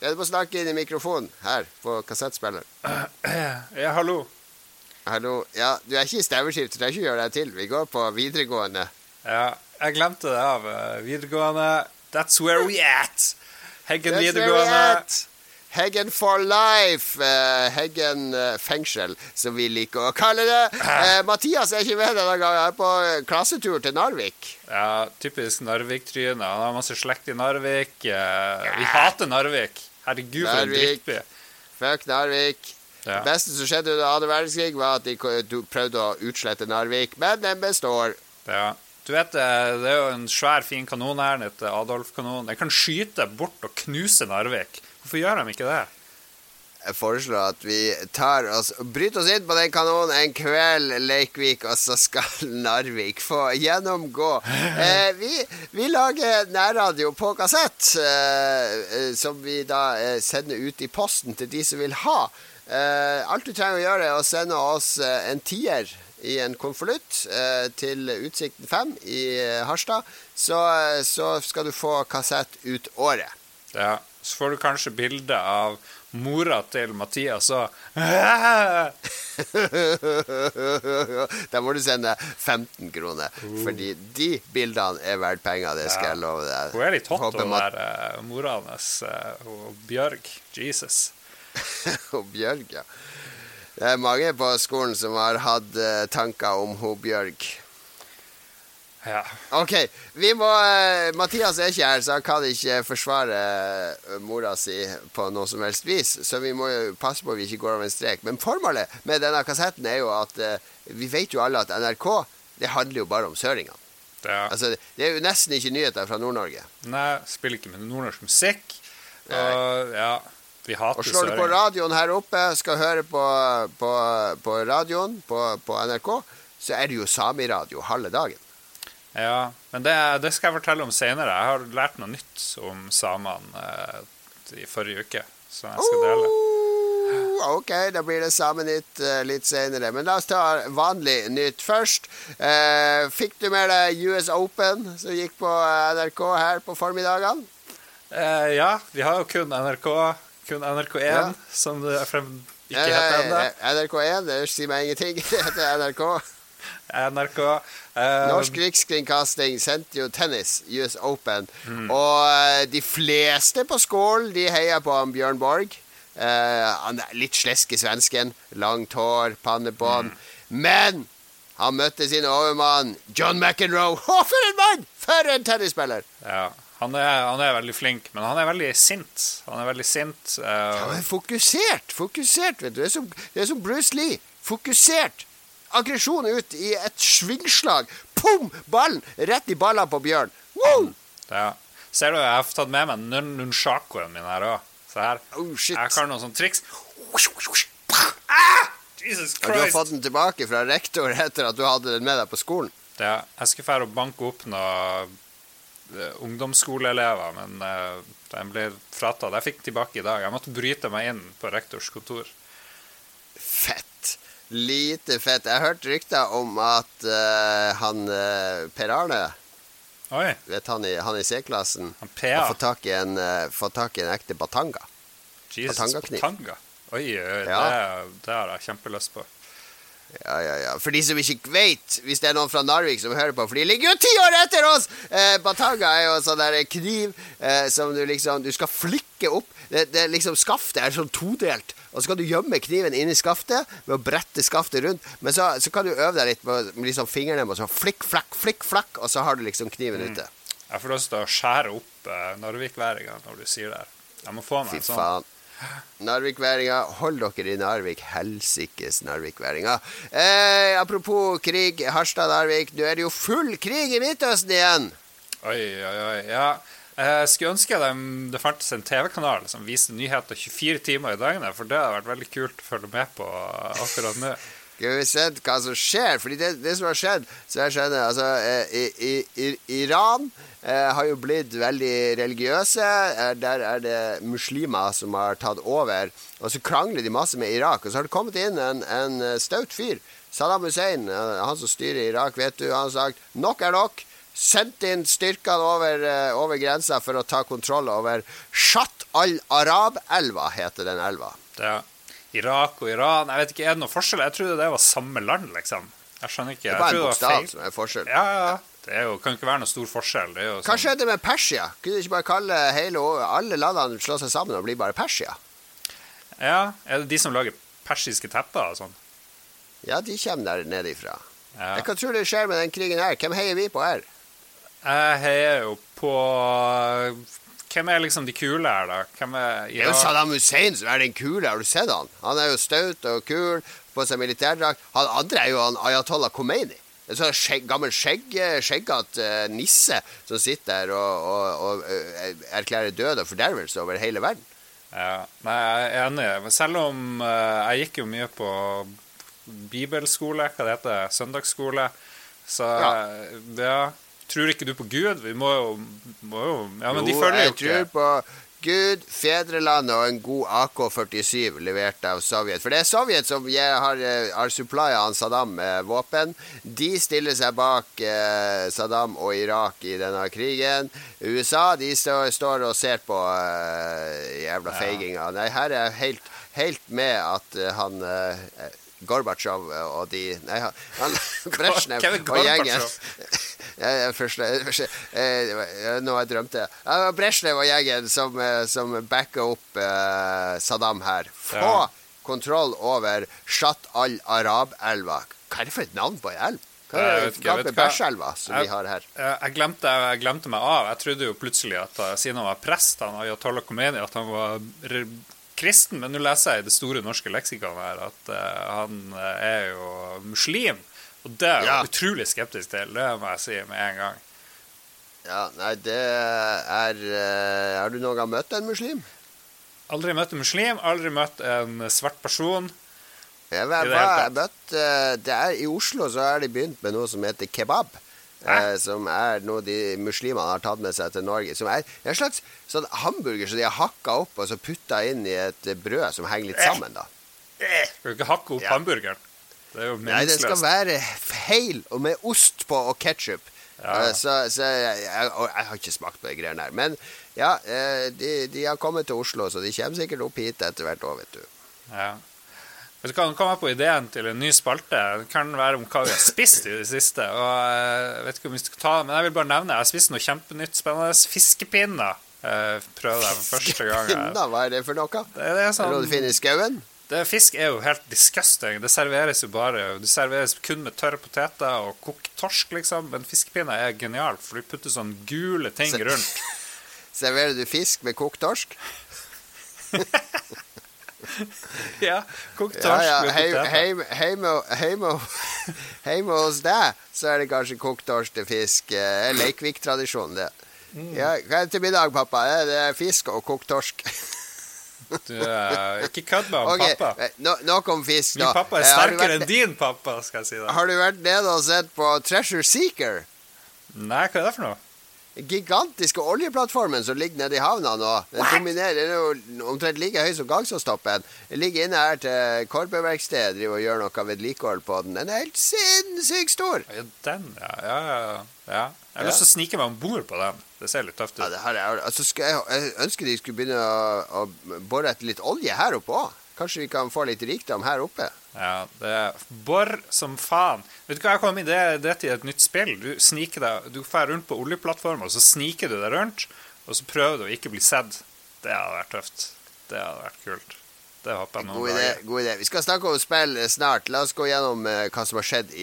Ja, du må snakke inn i mikrofonen her på kassettspilleren. Ja, hallo. Hallo. Ja, du er ikke i stemmeskift, du trenger ikke gjøre deg til. Vi går på videregående. Ja, jeg glemte det av. Videregående. That's where we at. Heggen That's videregående. Heggen for life. Uh, Heggen uh, fengsel, som vi liker å kalle det. Uh, Mathias er ikke med denne gangen. Er på klassetur til Narvik. Ja, typisk Narvik-tryne. Han har masse slekt i Narvik. vi hater Narvik. Herregud, for en drittby. Fuck Narvik. Ja. Det beste som skjedde under annen verdenskrig, var at de prøvde å utslette Narvik, men den består. Ja. Du vet, Det er jo en svær, fin kanon her, den heter Adolf-kanon. Den kan skyte bort og knuse Narvik. Hvorfor gjør de ikke det? Jeg foreslår at vi tar oss bryter oss inn på den kanonen en kveld, Leikvik, og så skal Narvik få gjennomgå. Eh, vi, vi, lager nærradio på kassett, eh, som vi da eh, sender ut i posten til de som vil ha. Eh, alt du trenger å gjøre, er å sende oss eh, en tier i en konvolutt eh, til Utsikten 5 i Harstad. Så, så skal du få kassett ut året. Ja. Så får du kanskje bilde av mora til Mathias og Da må du sende 15 kroner, uh. fordi de bildene er verdt penger, det skal ja. jeg love deg. Hun er litt hot, hun der uh, mora hans, uh, Bjørg. Jesus. og Bjørg, ja. Det er mange på skolen som har hatt uh, tanker om hun Bjørg. Ja. OK. Vi må uh, Mathias er ikke her, så han kan ikke forsvare uh, mora si på noe som helst vis. Så vi må passe på at vi ikke går over en strek. Men formålet med denne kassetten er jo at uh, vi vet jo alle at NRK det handler jo bare om søringene. Ja. Altså, det er jo nesten ikke nyheter fra Nord-Norge. Nei, spiller ikke med nordnorsk musikk. Og ja, vi hater søringer. Og slår du på radioen her oppe, skal høre på, på, på radioen på, på NRK, så er det jo samiradio halve dagen. Ja, men det, det, skal jeg fortelle om senere. Jeg har lært noe nytt om samene eh, i forrige uke, som jeg skal dele. Uh, ok, da blir det Samenytt nytt litt senere. Men la oss ta vanlig nytt først. Eh, fikk du med deg US Open, som gikk på NRK her på formiddagene? Uh, ja, vi har jo kun NRK. Kun NRK1, ja. som det frem, ikke heter ennå. NRK1, det sier meg ingenting. Det heter NRK. NRK. Um... Norsk Rikskringkasting sendte jo tennis, US Open. Mm. Og uh, de fleste på Skål de heier på han Bjørn Borg. Uh, han er litt slesk i svensken. Langt hår, pannebånd. Mm. Men han møtte sin overmann John McEnroe. Å, for en mann! For en tennisspiller! Ja, han er, han er, veldig flink, men han er veldig sint. Han er veldig sint. Uh... Ja, men fokusert. Fokusert, vet du. Det er som, det er som Bruce Lee. Fokusert aggresjon ut i et svingslag. Pum! Ballen rett i ballene på Bjørn. Woo! Ja. Ser du, jeg har tatt med meg nunchakoen min her òg. Se her. Oh, shit. Jeg har noen sånne triks. Ah! Jesus Christ. du har fått den tilbake fra rektor etter at du hadde den med deg på skolen? Ja. Jeg skulle dra og banke opp noen uh, ungdomsskoleelever, men uh, den ble fratatt. Jeg fikk tilbake i dag. Jeg måtte bryte meg inn på rektors kontor. Fett. Lite fett. Jeg har hørt rykter om at uh, han uh, Per Arne Oi. Vet han i, han i C-klassen har fått tak, i en, uh, tak i en ekte batanga. Jesus, batanga. Oi, oi ja. det, det, har jeg kjempelyst på. Ja, ja, ja. For de som ikke vet, hvis det er noen fra Narvik som hører på, for de ligger jo ti år etter oss! Eh, batanga er jo sånn der kniv eh, som du liksom Du skal flikke opp. Det, det liksom Skaftet er sånn todelt. Og så kan du gjemme kniven inni skaftet ved å brette skaftet rundt. Men så, så kan du øve deg litt med, med liksom fingrene og så flikk, flakk, flikk, flakk, og så har du liksom kniven ute. Jeg får lyst til å skjære opp uh, Narvikværinga når du sier det. Jeg må få meg en sånn. faen. Narvikværinga, hold dere i Narvik. Helsikes narvikværinga. Eh, apropos krig, Harstad-Narvik. Nå er det jo full krig i Midtøsten igjen! Oi, oi, oi. Ja. Jeg skulle ønske de, det fantes en TV-kanal som viste nyheter 24 timer i døgnet, for det hadde vært veldig kult å følge med på akkurat nå. Skal vi se hva som skjer? Fordi det, det som har skjedd så jeg skjønner, altså, eh, i, i, Iran eh, har jo blitt veldig religiøse. Eh, der er det muslimer som har tatt over. Og så krangler de masse med Irak. Og så har det kommet inn en, en eh, staut fyr. Saddam Hussein, eh, han som styrer Irak, vet du, han har sagt nok er nok. Sendt inn styrkene over, eh, over grensa for å ta kontroll over Shat al-Arab-elva, heter den elva. Det er Irak og Iran Jeg vet ikke, Er det noe forskjell? Jeg trodde det var samme land, liksom. Jeg skjønner ikke. Det er bare en bokstav som er forskjell. Ja, ja. Det er jo, kan ikke være noe stor forskjell. Det jo Hva sånn, skjedde med Persia? Kunne de ikke bare kalle hele, alle landene slå seg sammen og bli bare Persia? ja, Er det de som lager persiske tepper og sånn? Ja, de kommer der nede ifra. Ja. Hva tror du skjer med den krigen her? Hvem heier vi på her? Jeg heier jo på Hvem er liksom de kule her, da? Hvem er Det er jo Saddam Hussein som er den kule. Har du sett han? Han er jo staut og kul, på seg militærdrakt. Han andre er jo han Ayatollah Khomeini. En sånn skjegg, gammel skjegg, skjeggete uh, nisse som sitter der og, og, og eh, erklærer død og fordervelse over hele verden. Ja, nei, jeg er enig. Selv om uh, jeg gikk jo mye på bibelskole, hva det heter, søndagsskole, så Ja. ja. Tror ikke du på Gud? Vi må jo, må jo Ja, men de jo, følger jo jeg tror på Gud, fedrelandet og en god AK-47 levert av Sovjet. For det er Sovjet som har, eh, har supplya Saddam med våpen. De stiller seg bak eh, Saddam og Irak i denne krigen. USA de stå, står og ser på eh, jævla feiginga. Nei, her er jeg helt, helt med at uh, han uh, Gorbatsjov og de Nei, han, Brezjnev og gjengen Ja, først, først, eh, det var- ja, Nå har jeg drømt det. Brezjnev og gjengen som, eh, som backer opp eh, Saddam her. Få Ja. kontroll over Shat al-Arab-elva. Hva er det for et navn på ei elv? Hva Jeg er det jeg for Bæsjelva som Jeg- vi har her? Eh, Jeg glemte, jeg glemte meg av. Jeg trodde jo plutselig at eh, siden han var prest, han Ayatollah Khomeini, at han var kristen. Men nå leser jeg i det store norske leksikonet her at uh, han eh, er jo muslim. Og det er jeg Ja. utrolig skeptisk til. Det må jeg si med en gang. Ja, nei, det er eh, Har du noen gang møtt en muslim? Aldri møtt en muslim, aldri møtt en svart person. Jeg, vet, jeg, møtt, eh, det er, I Oslo så har de begynt med noe som heter kebab. Eh, som er noe de muslimene har tatt med seg til Norge. Som er en slags sånn hamburger som de har hakka opp og så putta inn i et eh, brød som henger litt sammen. da Skal du ikke hakke opp Ja. hamburgeren? Det er jo Nei, den skal være heil og med ost på og ketsjup. Ja. så så jeg, jeg, jeg har ikke smakt på de greiene her. Men ja, eh, de, de har kommet til Oslo, så de kommer sikkert opp hit etter hvert òg, vet du. Ja. Du kan Nå kom på ideen til en ny spalte. Det kan være om hva vi har spist i det siste. Og eh, jeg vet ikke om vi skal ta Men jeg vil bare nevne Jeg har spist noe kjempenytt spennende. Fiskepinner. Eh, prøvde jeg for første gang. Hva er det for noe? Det, det er sånn, det du finner i skauen? Det, Fisk er jo helt disgusting. Det serveres jo bare Det serveres kun med tørre poteter og kokt torsk, liksom. Men fiskepinner er genialt, for du putter sånn gule ting rundt. Serverer du fisk med kokt torsk? Ja, kokt torsk ja. med Heim- poteter. Hjemme hos deg så er det kanskje kokt torsk til fisk. Eh, Leikvik-tradisjon, det. Mm. Ja, hva er det til middag, pappa? Det er fisk og kokt torsk. Du, ikke kødd med okay. Pappa. eh, no, Nok om fisk, Min pappa er Eh, sterkere enn din pappa, skal jeg si deg. Har du vært nede og sett på Treasure Seeker? Nei, hva er det for noe? gigantiske oljeplattformen som ligger nede i havna nå. Den dominerer, den er jo omtrent like høy som Gangstadstoppen. Den ligger inne her til Korpeverkstedet driver og gjør noe vedlikehold på den. Den er helt sinnssykt stor! Ja, den, ja. ja, ja, ja. Jeg har lyst til å snike meg om bord på den. Det ser litt tøft Ja, ut. det her er, altså jeg, jeg ønsker de skulle begynne å, å bore etter litt olje her oppe òg. Kanskje vi kan få litt rikdom her oppe? Ja, det er bor som faen. Vet du hva jeg kom i? Det, det til et nytt spill. Du sniker deg Du drar rundt på oljeplattformer, og så sniker du deg rundt, og så prøver du å ikke bli sett. Det hadde vært tøft. Det hadde vært kult. Det håper jeg noen God idé. god idé. Vi skal snakke om spill snart. La oss gå gjennom uh, hva som har skjedd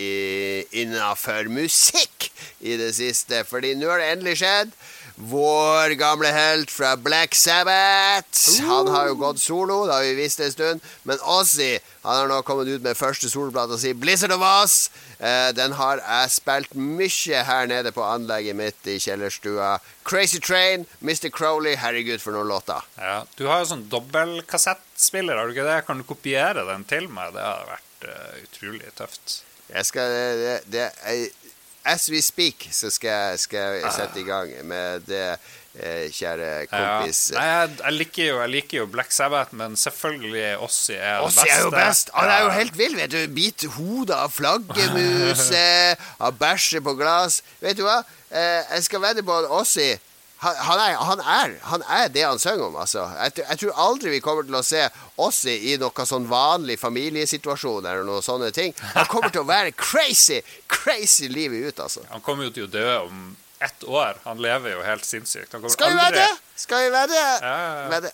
innafor musikk i det siste. Fordi nå har det endelig skjedd. Vår gamle helt fra Black Sabbath. Han har jo gått solo, det har vi visst en stund. Men Ozzy han har nå kommet ut med første soloplata si, 'Blizzard of Us'. Eh, den har jeg spilt mye her nede på anlegget mitt i kjellerstua. 'Crazy Train', Mr. Crowley. Herregud, for noen låter. Ja, Du har jo sånn dobbeltkassettspiller, har du ikke det? Kan du kopiere den til meg? Det hadde vært uh, utrolig tøft. Jeg skal det, det, jeg, as we speak, så skal, skal jeg sette i gang med det, eh, kjære kompis. Ja. Nei, jeg, jeg, liker jo, jeg, liker jo, Black Sabbath, men selvfølgelig Ossi er det beste. er jo best. Han er jo helt vill, vet du. Bit hodet av flaggermuser, av bæsje på glass. Vet du hva? Eh, jeg skal vedde på at Ossi han, han, er, han, er, han, er, det han synger om, altså. Jeg, jeg, tror aldri vi kommer til å se oss i, i noe sånn vanlig familiesituasjon eller noen sånne ting. Han kommer til å være crazy, crazy livet ut, altså. Han kommer jo til å dø om ett år. Han lever jo helt sinnssykt. Skal vi vedde? Skal vi vedde? Vedde,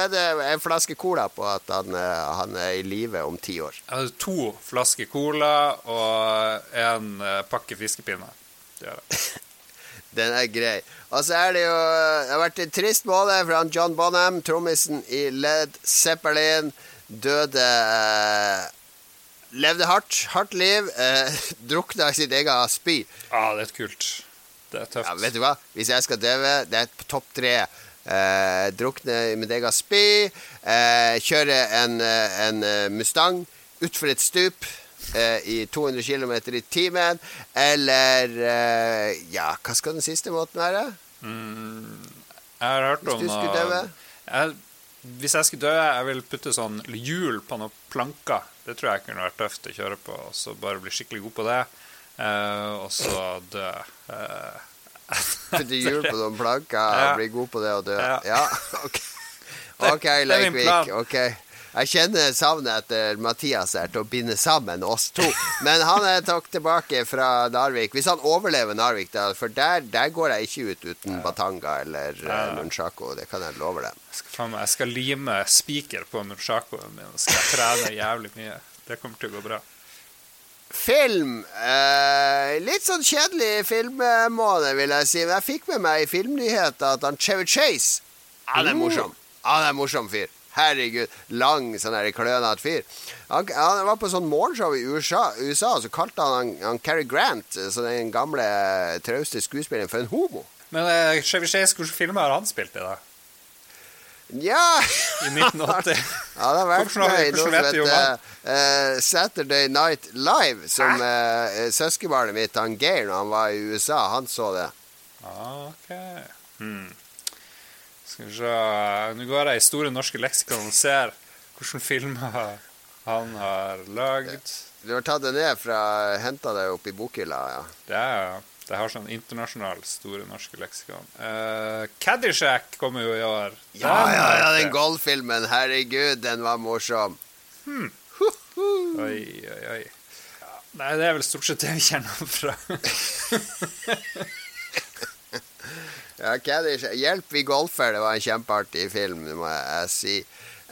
vedde en flaske cola på at han, eh, han er i live om ti år? To flasker cola og en eh, pakke fiskepinner. Det gjør jeg. Den er grei. Og så er det jo Det har vært en trist mål for han John Bonham, trommisen i Led Zeppelin. Døde eh, Levde hardt. Hardt liv. Eh, drukna i sitt eget spy. Ja, det er kult. Det er tøft. Ja, vet du hva? Hvis jeg skal døve, det er på topp tre. Eh, drukne i mitt eget spy. Eh, kjøre en, eh, en eh, Mustang utfor et stup i 200 km i timen. Eller eh, Ja, hva skal den siste måten være? Mm, jeg har hørt om Hvis du skulle dø? Jeg, hvis jeg skulle dø, jeg vil putte sånn hjul på noen planker. Det tror jeg kunne vært tøft å kjøre på. Og så bare bli skikkelig god på det. Eh, og så dø. Eh, putte hjul på noen planker ja. bli god på det og dø? Ja, ja ok. Ok, Leikvik. Ok. Jeg kjenner savnet etter Mathias her til å binde sammen oss to. Men han er takk tilbake fra Narvik. Hvis han overlever Narvik, da, for der, der går jeg ikke ut uten Batanga eller uh, Nunchako. Det kan jeg love deg. Jeg skal, lime spiker på Nunchakoen min og skal trene jævlig mye. Det kommer til å gå bra. Film. Eh, litt sånn kjedelig filmmåned, vil jeg si. Men jeg fikk med meg i filmnyheter at han Chevy Chase Han er morsom. Han er morsom fyr. Herregud, lang, sånn klønete fyr. Han, han, var på sånn morgenshow i USA, USA så kalte han, han Cary Grant, så den gamle trauste skuespilleren, for en homo. Men uh, Chevy Chase, hvilke filmer har han spilt i, da? Ja I 1980. ja, det har vært med i noe som heter uh, Saturday Night Live, som uh, søskenbarnet mitt, han Geir, når han var i USA, han så det. Ok. Hmm. Skal vi se Nå går jeg i Store norske leksikon og ser hvilke filmer han har lagd. Du har tatt det ned fra Henta det opp i bokhylla? Ja. Det, er, det har sånn internasjonal Store norske leksikon. Uh, Caddyshack kommer jo i år. Ja, ja, ja, den golffilmen. Herregud, den var morsom. Hmm. Oi, oi, oi. Ja, nei, det er vel stort sett det vi kjenner fra. Ja, Kaddish, 'Hjelp, vi golfer', det var en kjempeartig film, må jeg si.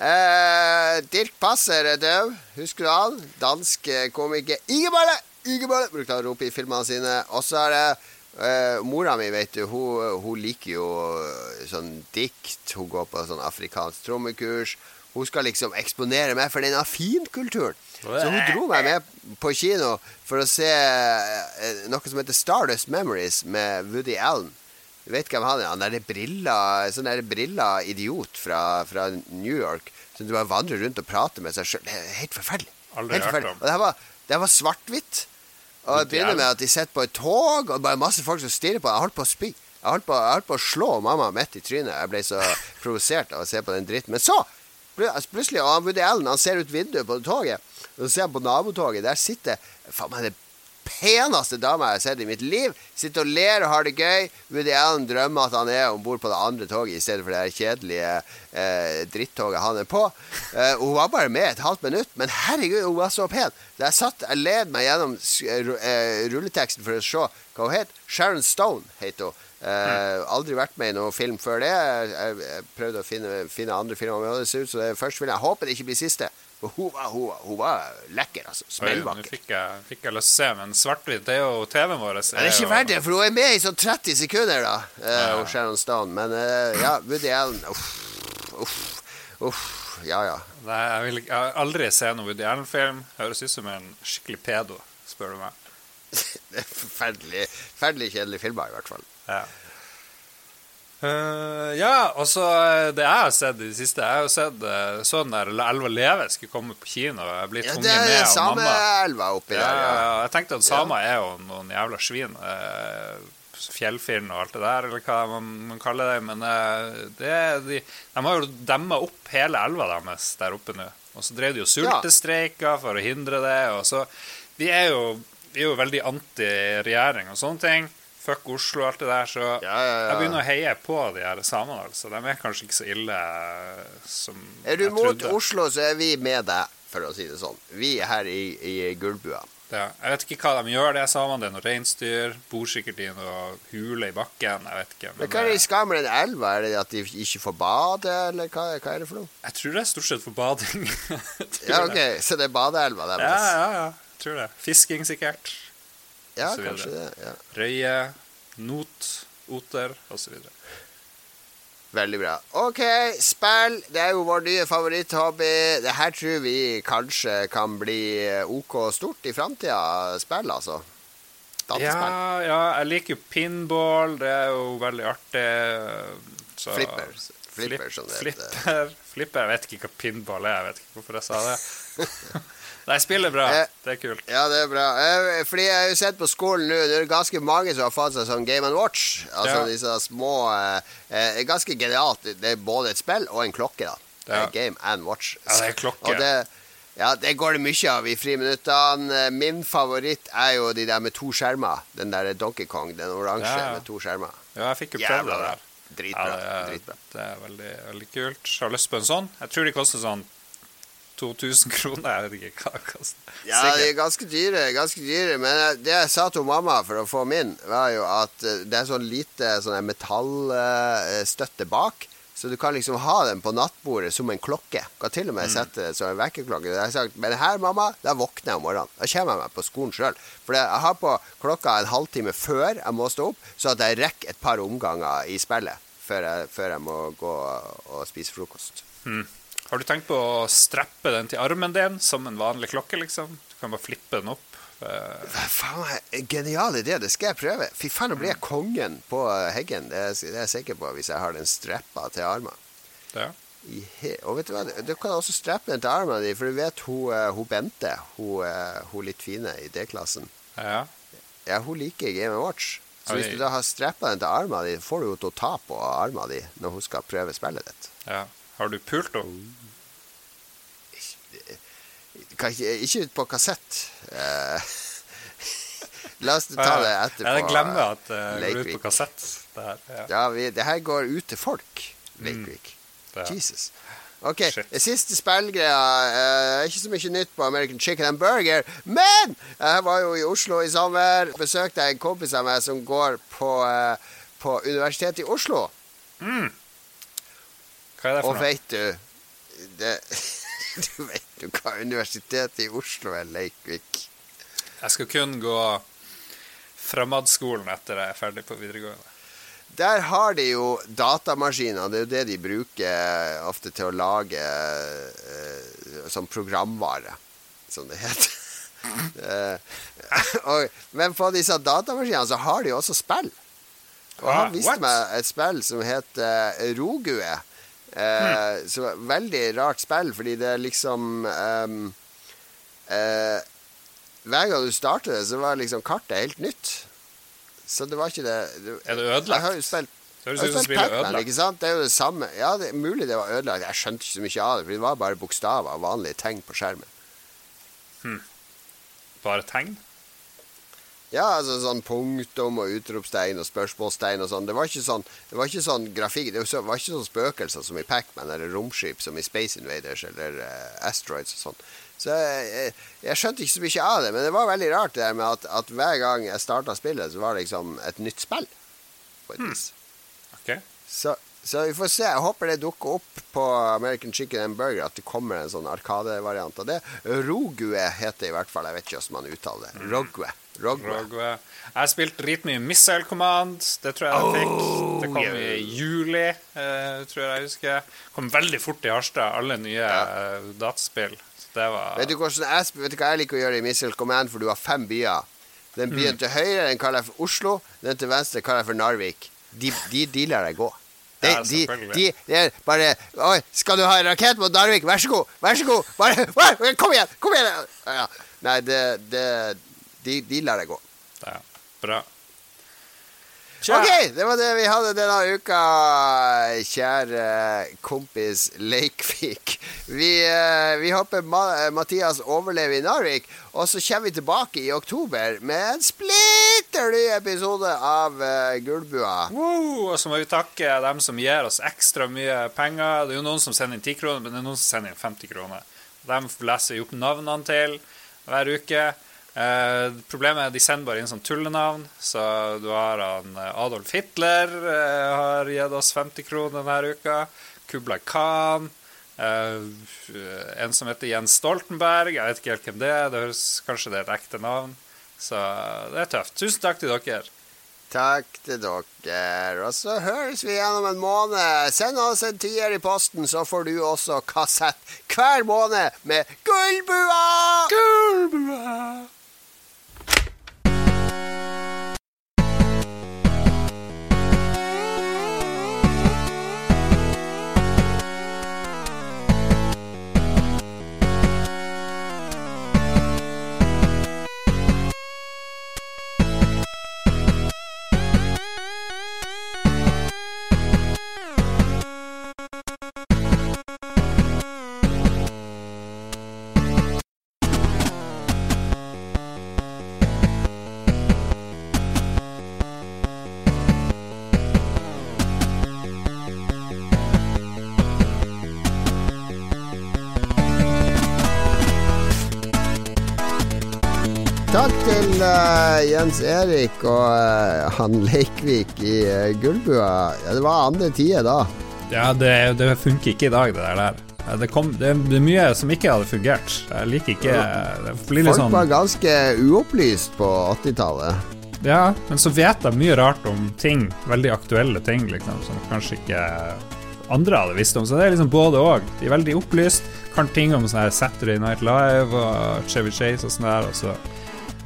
Eh, Dirk Passer er død, husker du han? Dansk eh, komiker. Ingeballe! Ingeballe! Brukte han å rope i filmene sine. Og så er det eh, mora mi, vet du, hun, hun, liker jo eh, sånn dikt. Hun går på sånn afrikansk trommekurs. Hun skal liksom eksponere meg for denne finkulturen. Så hun dro meg med på kino for å se eh, noe som heter Stardust Memories med Woody Allen. Vet hvem han er? Han er brilla, sånn der brilla idiot fra, fra, New York som du bare vandrer rundt og prater med seg sjøl. Er helt forferdelig. Aldri helt forferdelig. Og det her var, det var svart-hvitt. Og det begynner med at de sitter på et tog, og bare masse folk som stirrer på. Jeg holdt på å spy. Jeg holdt på, jeg holdt på å slå mamma midt i trynet. Jeg ble så provosert av å se på den dritten. Men så altså, plutselig og Woody Allen han ser ut vinduet på toget, og så ser han på nabotoget. Der sitter faen meg det peneste dama jeg har sett i mitt liv. Sitter og ler og har det gøy. Woody Allen drømmer at han er om bord på det andre toget i stedet for det kjedelige eh, drittoget han er på. Eh, hun var bare med et halvt minutt, men herregud, hun var så pen. Da jeg satt, jeg led meg gjennom eh, rulleteksten for å se hva hun het. Sharon Stone het hun. Uh, aldri vært med i noen film før det. Jeg, jeg, jeg prøvde å finne, finne andre filmer. Men det ser ut som det første film. Jeg håper det ikke blir siste. Hun var, hun, hun var lekker, altså. Smellvakker. Nå fikk jeg, fikk jeg lyst til å se, men svart-hvitt det er jo TV-en vår. Det er ikke verdt det, for hun er med i sånn 30 sekunder, da. Uh, ja. Sharon Stone. Men uh, ja, Woody Allen Uff, uff, uff. Ja, ja. Nei, jeg vil jeg aldri se noen Woody Allen-film. Høres ut som en skikkelig pedo, spør du meg. det er forferdelig, forferdelig kjedelig filmer, i hvert fall. Ja. Uh, ja, og så eh, det jeg har sett i det siste Jeg har jo sett uh, sånn der Elva Leve skulle komme på kino. Jeg blir ja, tvunget med av samme er elva oppi ja, der, ja. Jeg tenkte at samer er jo noen jævla svin. Uh, Fjellfilm og alt det der, eller hva man, man kaller det. Men det, de, de har jo demma opp hele elva deres der oppe nå. Og så drev de jo sultestreiker for å hindre det. Og så Vi er jo, vi er jo veldig anti-regjering og sånne ting fuck Oslo og alt det der, så ja, ja, ja. jeg begynner å heie på de her samene. Altså. De er kanskje ikke så ille som jeg trodde. Er du mot. Oslo, så er vi med deg, for å si det sånn. Vi er her i, i Gullbua. Ja. Jeg vet ikke hva de gjør, det samene. Det er noe reinsdyr. Bor sikkert i noe hule i bakken. Jeg vet ikke. Men, men hva er det i skam med den elva? Er det at de ikke får bade, eller hva, hva, er det for noe? Jeg tror det er stort sett for bading. ja, ok, Så det er badeelva deres? Ja, ja, ja. Jeg tror det. Fisking, sikkert. Ja, kanskje det. Ja. Røye, not, oter osv. Veldig bra. OK, spill. Det er jo vår nye favoritthobby. Det her tror vi kanskje kan bli OK stort i framtida. Spill, altså. Ja, ja, jeg liker jo pinball. Det er jo veldig artig. Så, flipper. Flipper, som det heter. Flipper, flipper. Jeg vet ikke hva pinball er. Jeg vet ikke hvorfor jeg sa det. Nei, spillet er bra. Eh, det er kult. Ja, det er bra. Eh, fordi jeg har jo sett på skolen nå, det er ganske mange som har fått seg sånn Game and Watch. Altså ja. disse små eh, eh, Ganske genialt. Det er både et spill og en klokke, da. Ja. Game and Watch. Ja, det er klokke. Det, ja, det går det mye av i friminuttene. Min favoritt er jo de der med to skjermer. Den der Donkey Kong, den oransje ja, med to skjermer. Ja, jeg fikk jo prøvd det der. Dritbra. Ja, det, er, dritbra. det er veldig, veldig kult. Jeg har lyst på en sånn. Jeg tror de koster sånn 2000 kroner. Jeg vet ikke hva det koster. Ja, de er ganske dyre, ganske dyre. Men det jeg sa til mamma for å få min, var jo at eh, det er sånn lite sånn metallstøtte bak. Så du kan liksom ha den på nattbordet som en klokke. Du kan til og med mm. sette det som en vekkerklokke. Jeg har sagt, Men her, mamma, da våkner jeg om morgenen. Da kommer jeg meg på skolen sjøl. For jeg har på klokka en halvtime før jeg må stå opp, så at jeg rekker et par omganger i spillet før jeg, før jeg må gå og spise frokost. Mm. Har du tenkt på å streppe den til armen din som en vanlig klokke, liksom? Du kan bare flippe den opp. Uh... Faen, Genial idé, det skal jeg prøve. Fy faen, nå blir jeg kongen på Heggen. Det er, det er jeg sikker på hvis jeg har den streppa til armen. Ja. Og vet Du hva, du kan også streppe den til armen din, for du vet hun, eh, hun Bente, hun, eh, hun litt fine i D-klassen. Ja. ja, hun liker Game Watch. Så hvis du da har streppa den til armen din, får du henne til å ta på armen din når hun skal prøve spillet ditt. Ja. Har du pult henne? Ikke, ut på kassett. Uh, la oss ta det etterpå. Jeg glemmer at det uh, går ut på kassett. Det her, ja. ja vi, det her går ut til folk. Lakevik. Mm, Jesus. Ok, Shit. Siste spillgreia. Uh, ikke så mye nytt på American Chicken and Burger. Men jeg var jo i Oslo i sommer. Besøkte en kompis av meg som går på, uh, på Universitetet i Oslo. Mm. Hva er det for Og noe? Og veit du det Du vet jo hva Universitetet i Oslo er, Leikvik. Jeg skal kun gå Fremadskolen etter jeg er ferdig på videregående. Der har de jo datamaskiner. Det er jo det de bruker ofte til å lage eh, som programvare, som det heter. uh, og, men på disse datamaskinene så har de jo også spill. Og han viste meg et spill som heter uh, Rogue. Eh. Så veldig rart spill, fordi det er liksom um, eh, Hver gang du starter det, så var liksom kartet helt nytt. Så det var ikke det, det Er det ødelagt? Jeg har jo spilt det høres ut som spillet ødelagt. Ikke sant? Det er jo det samme. Ja, det er mulig det var ødelagt. Jeg skjønte ikke så mye av det, for det var bare bokstaver og vanlige tegn på skjermen. Hmm. Bare tegn? Ja, altså sånn punktum og utropstegn og spørsmålstegn og sånn. Det var ikke sånn, det var ikke sånn grafikk Det var ikke sånn spøkelser som i Pacman eller romskip som i Space Invaders eller uh, Asteroids og sånn. Så jeg, jeg, skjønte ikke så mye av det, men det var veldig rart det der med at, at hver gang jeg starta spillet, så var det liksom et nytt spill. På et hmm. vis. Hmm. Okay. Så, så, vi får se. Jeg håper det dukker opp på American Chicken and Burger, at det kommer en sånn arkadevariant av det. Rogue heter det i hvert fall. Jeg vet ikke hvordan man uttaler det. Rogue. Rogue. Rogue. Jeg har spilt dritmye Missile Command. Det tror jeg jeg fikk. Oh, det kom yeah. i juli, uh, tror jeg jeg husker. Kom veldig fort i Harstad, alle nye ja. uh, dataspill. Det var vet du, jeg, vet du, hva jeg liker å gjøre i Missile Command, for du har fem byer? Den byen mm. til høyre den kaller jeg for Oslo. Den til venstre kaller jeg for Narvik. De, de, de lar jeg gå. De, ja, de, de, bare Oi, skal du ha en rakett mot Narvik? Vær så god! Vær så god! Bare, kom igjen! Kom igjen! Ja. Nei, det, det de, de lar jeg gå. Ja, bra. Ok, det var det vi hadde denne uka, kjære kompis Leikvik. Vi, uh, vi håper Ma Mathias overlever i Narvik. Og så kommer vi tilbake i oktober med en splitter ny episode av uh, Gullbua. Wow, og så må vi takke dem som gir oss ekstra mye penger. Det er jo noen som sender inn 10 kroner, men det er noen som sender inn 50 kroner. Dem leser vi opp navnene til hver uke. Eh, problemet er at de sender bare inn sånn tullenavn. Så du har han eh, Adolf Hitler eh, har gitt oss 50 kroner denne uka. Kublai Khan. Eh, en som heter Jens Stoltenberg. Jeg vet ikke helt hvem det er. Det høres Kanskje det er et ekte navn. Så det er tøft. Tusen takk til dere. Takk til dere. Og så høres vi gjennom en måned. Send oss en tier i posten, så får du også kassett hver måned med Gullbua! Gullbua! Jens Erik og uh, han Leikvik i uh, Gullbua. Ja, det var andre tider da. Ja, det, det, funker ikke i dag, det der. Det, kom, det, er mye som ikke hadde fungert. Jeg liker ikke Folk sånn, var ganske uopplyst på 80-tallet. Ja, men så vet jeg mye rart om ting, veldig aktuelle ting, liksom, som kanskje ikke andre hadde visst om. Så det er liksom både òg. De er veldig opplyst, kan ting om sånn Saturday Night Live og Chevy Chase og sånn der, og så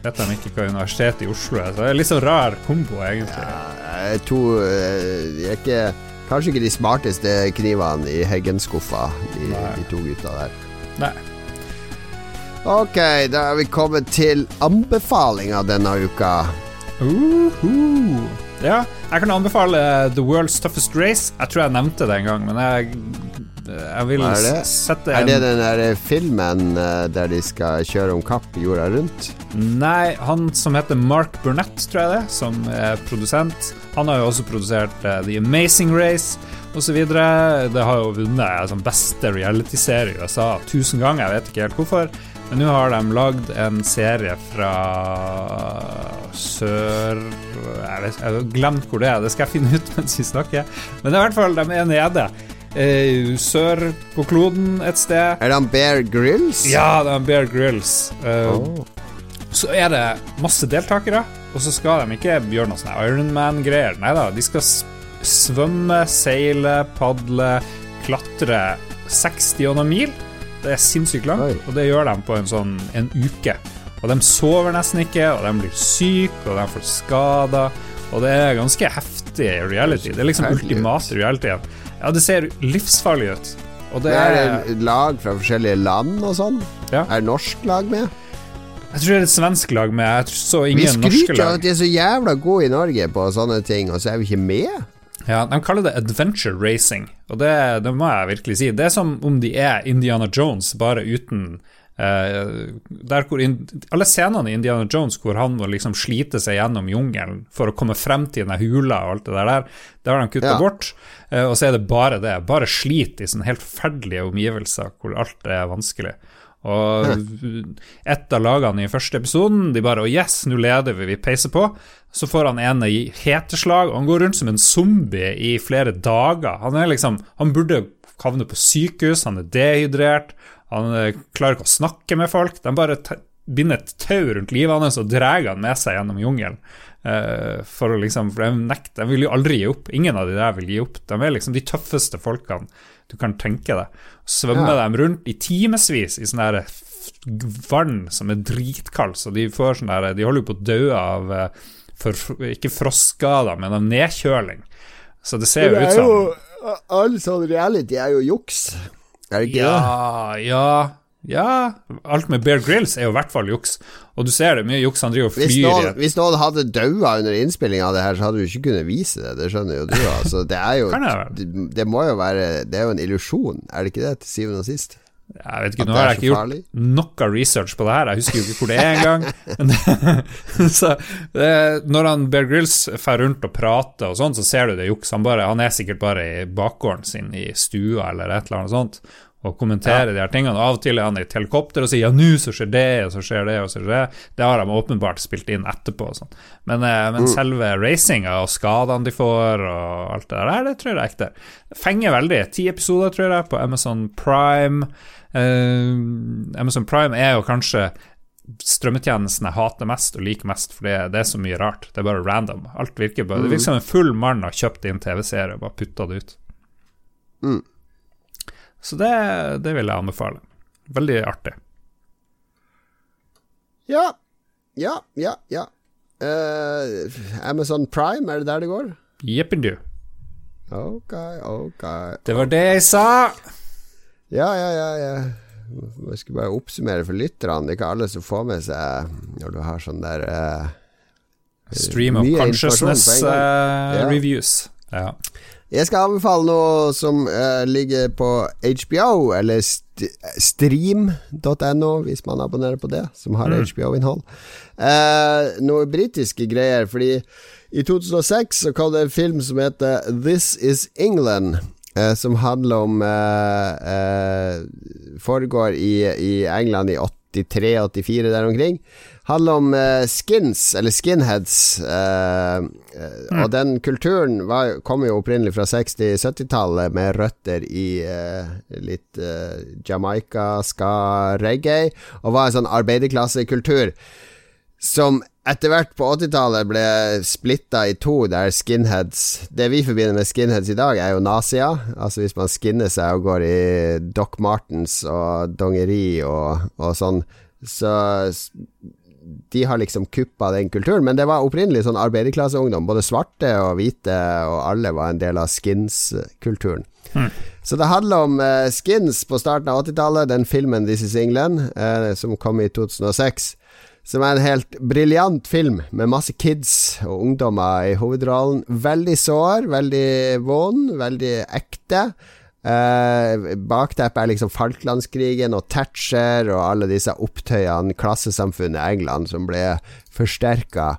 vet han ikke hva Universitetet i Oslo er. Så det er litt sånn rar kombo, egentlig. Ja, to eh, De er ikke Kanskje ikke de smarteste knivene i Heggen-skuffa, de, de, to gutta der. Nei. Ok, da er vi kommet til anbefalinga denne uka. Uh -huh. Ja, jeg kan anbefale The World's Toughest Race. Jeg tror jeg nevnte det en gang, men jeg jeg vil er det? sette en Er det den der filmen uh, der de skal kjøre om kapp jorda rundt? Nei, han som heter Mark Burnett, tror jeg det, som er produsent. Han har jo også produsert uh, The Amazing Race osv. Det har jo vunnet som beste realityserie i USA tusen ganger, jeg vet ikke helt hvorfor. Men nå har de lagd en serie fra sør jeg, vet, jeg har glemt hvor det er, det skal jeg finne ut mens vi snakker. Men i hvert fall, de er nede eh, sør på kloden et sted. Er det han Bear Grills? Ja, det er han Bear Grills. Uh, oh. Så er det masse deltakere, og så skal de ikke gjøre noe sånn Ironman-greier. Nei da, de skal svømme, seile, padle, klatre 60 og noen mil. Det er sinnssykt langt, og det gjør de på en sånn en uke. Og de sover nesten ikke, og de blir syke, og de får skader. Og det er ganske heftig reality. Det er liksom ultimate reality. Ja, det ser livsfarlig ut. Og det er, er lag fra forskjellige land og sånn? Ja. Er norsk lag med? Jeg tror det er et svensk lag med. Jeg så ingen norske lag. Vi skryter av at de er så jævla gode i Norge på sånne ting, og så er vi ikke med. Ja, De kaller det adventure racing, og det, det må jeg virkelig si. Det er som om de er Indiana Jones, bare uten der hvor Alle scenene i Indiana Jones hvor han må liksom slite seg gjennom jungelen for å komme frem til denne hula og alt det der, det har de kutta ja. bort. Uh, og så er det bare det. Bare slit i sånne helt forferdelige omgivelser hvor alt er vanskelig. Og et av lagene i første episoden, de bare oh yes, nå leder vi, vi peiser på. Så får han ene i heteslag, og han går rundt som en zombie i flere dager. Han er liksom Han burde havne på sykehus, han er dehydrert. Han eh, klarer ikke å snakke med folk. De bare binder et tau rundt livet hans og drar han med seg gjennom jungelen. Uh, for å liksom, for de, nekter, de vil jo aldri gi opp. Ingen av de der vil gi opp. De er liksom de tøffeste folkene du kan tenke deg. Svømmer ja. dem rundt i timevis i sånn vann som er dritkaldt, så de får sånn der, de holder jo på å dø av eh, for, ikke frostskader, men av nedkjøling. Så det ser jo ut som All sånn reality er jo juks. Er det ikke ja, det? Ja, ja. Alt med Bear Grills er jo i hvert fall juks. Og du ser det mye juks han driver og flyr hvis noen, hvis noen hadde daua under innspillinga av det her, så hadde du ikke kunnet vise det. Det skjønner jo du. Altså, det er jo det, det, må jo være Det er jo en illusjon, er det ikke det, til syvende og sist? Jeg vet ikke, Nå har jeg ikke gjort noe research på det her, jeg husker jo ikke hvor det er engang. så Når han Bear Grills drar rundt og prater og sånn, så ser du det juks. Han, han er sikkert bare i bakgården sin i stua eller et eller annet sånt og kommenterer ja. de her tingene. Og av og til er han i et helikopter og sier ja, nå så skjer det, og så skjer det, og så skjer det. Det har de åpenbart spilt inn etterpå. Sånn. Men, eh, men mm. selve racinga og skadene de får, og alt det der, det tror jeg er ekte. Fenger veldig. Ti episoder, tror jeg, på Amazon Prime. Uh, Amazon Prime er jo kanskje strømmetjenesten jeg hater mest og liker mest, for det, det, er så mye rart. Det er bare random. Alt virker bare, Det virker som en full mann har kjøpt inn TV-serie og bare putta det ut. Mm. Så det, det vil jeg anbefale. Veldig artig. Ja. Ja, ja, ja. Uh, Amazon Prime, er det der det går? Jeppindu. Ok, ok. Det var det jeg sa. Ja, ja, ja. ja. Jeg skal bare oppsummere for lytterne. Det er ikke alle som får med seg når du har sånn der uh, Stream of consciousness-reviews. Uh, ja. Jeg skal anbefale noe som uh, ligger på HBO, eller st stream.no, hvis man abonnerer på det, som har mm. HBO-innhold. Uh, noe britiske greier, fordi i 2006 så kom det en film som heter This Is England. Uh, som handler om Foregår i, i England i 83-84, der omkring handler om uh, skins, eller skinheads. Mm. Og den kulturen var, kom jo opprinnelig fra 60-70-tallet, med røtter i litt Jamaica, ska, reggae, og var en sånn arbeiderklassekultur som etter hvert på 80-tallet ble splitta i to, der skinheads Det vi forbinder med skinheads i dag, er jo nazia. Altså hvis man skinner seg og går i Doc Martens og dongeri og, og sånn, så de har liksom kuppa den kulturen. Men det var opprinnelig sånn arbeiderklasseungdom. Både svarte og hvite, og alle var en del av skins-kulturen. Mm. Så det handler om uh, skins på starten av 80-tallet, den filmen This Is England, uh, som kom i 2006. Som er en helt briljant film, med masse kids og ungdommer i hovedrollen. Veldig sår, veldig vond, veldig ekte. Eh, Bakteppet er liksom Falklandskrigen og Thatcher og alle disse opptøyene, klassesamfunnet England, som ble forsterka.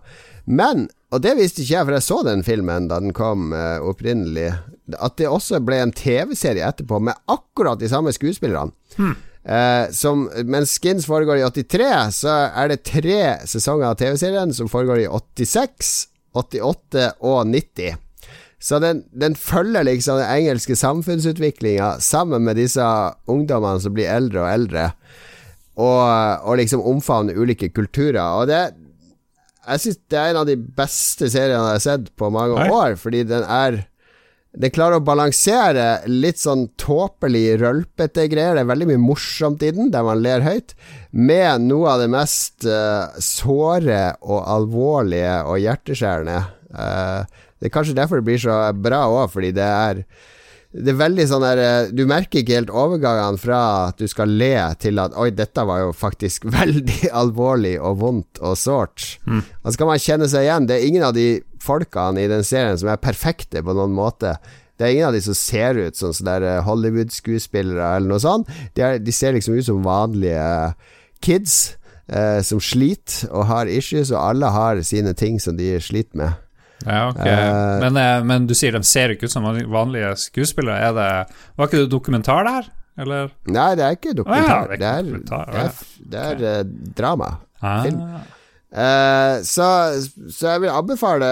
Men, og det visste ikke jeg, for jeg så den filmen da den kom eh, opprinnelig, at det også ble en TV-serie etterpå med akkurat de samme skuespillerne. Hmm. Uh, som, mens Skins foregår i 83, så er det tre sesonger av TV-serien som foregår i 86, 88 og 90. Så den, den, følger liksom den engelske samfunnsutviklinga sammen med disse ungdommene som blir eldre og eldre, og, og liksom omfavner ulike kulturer. Og det Jeg syns det er en av de beste seriene jeg har sett på mange Nei. år, fordi den er den klarer å balansere litt sånn tåpelig, rølpete greier. Det er veldig mye morsomt i den, der man ler høyt, med noe av det mest uh, såre og alvorlige og hjerteskjærende. Uh, det er kanskje derfor det blir så bra òg, fordi det er det er veldig sånn der eh, Du merker ikke helt overgangene fra at du skal le, til at Oi, dette var jo faktisk veldig alvorlig og vondt og sårt. Mm. Og så kan man kjenne seg igjen. Det er ingen av de folkene i den serien som er perfekte på noen måte. Det er ingen av de som ser ut som Hollywood-skuespillere eller noe sånt. De, er, de, ser liksom ut som vanlige kids eh, som sliter og har issues, og alle har sine ting som de sliter med. Ja, ok. Uh, men, eh, men, du sier de ser ikke ut som vanlige skuespillere. Er det, var ikke det dokumentar der? Eller? Nei, det er ikke dokumentar. Ja, det er, dokumentar. det er, det er, er uh, drama. Ah. Film. Uh, så, så, jeg vil anbefale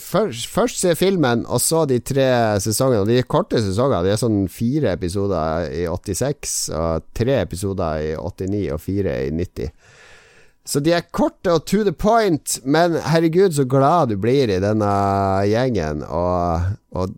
først, først, se filmen, og så de tre sesongene. De er korte sesonger. De er sånn fire episoder i 86, og tre episoder i 89 og fire i 90. Så de er korte og to the point, men herregud, så glad du blir i denne gjengen. Og, og,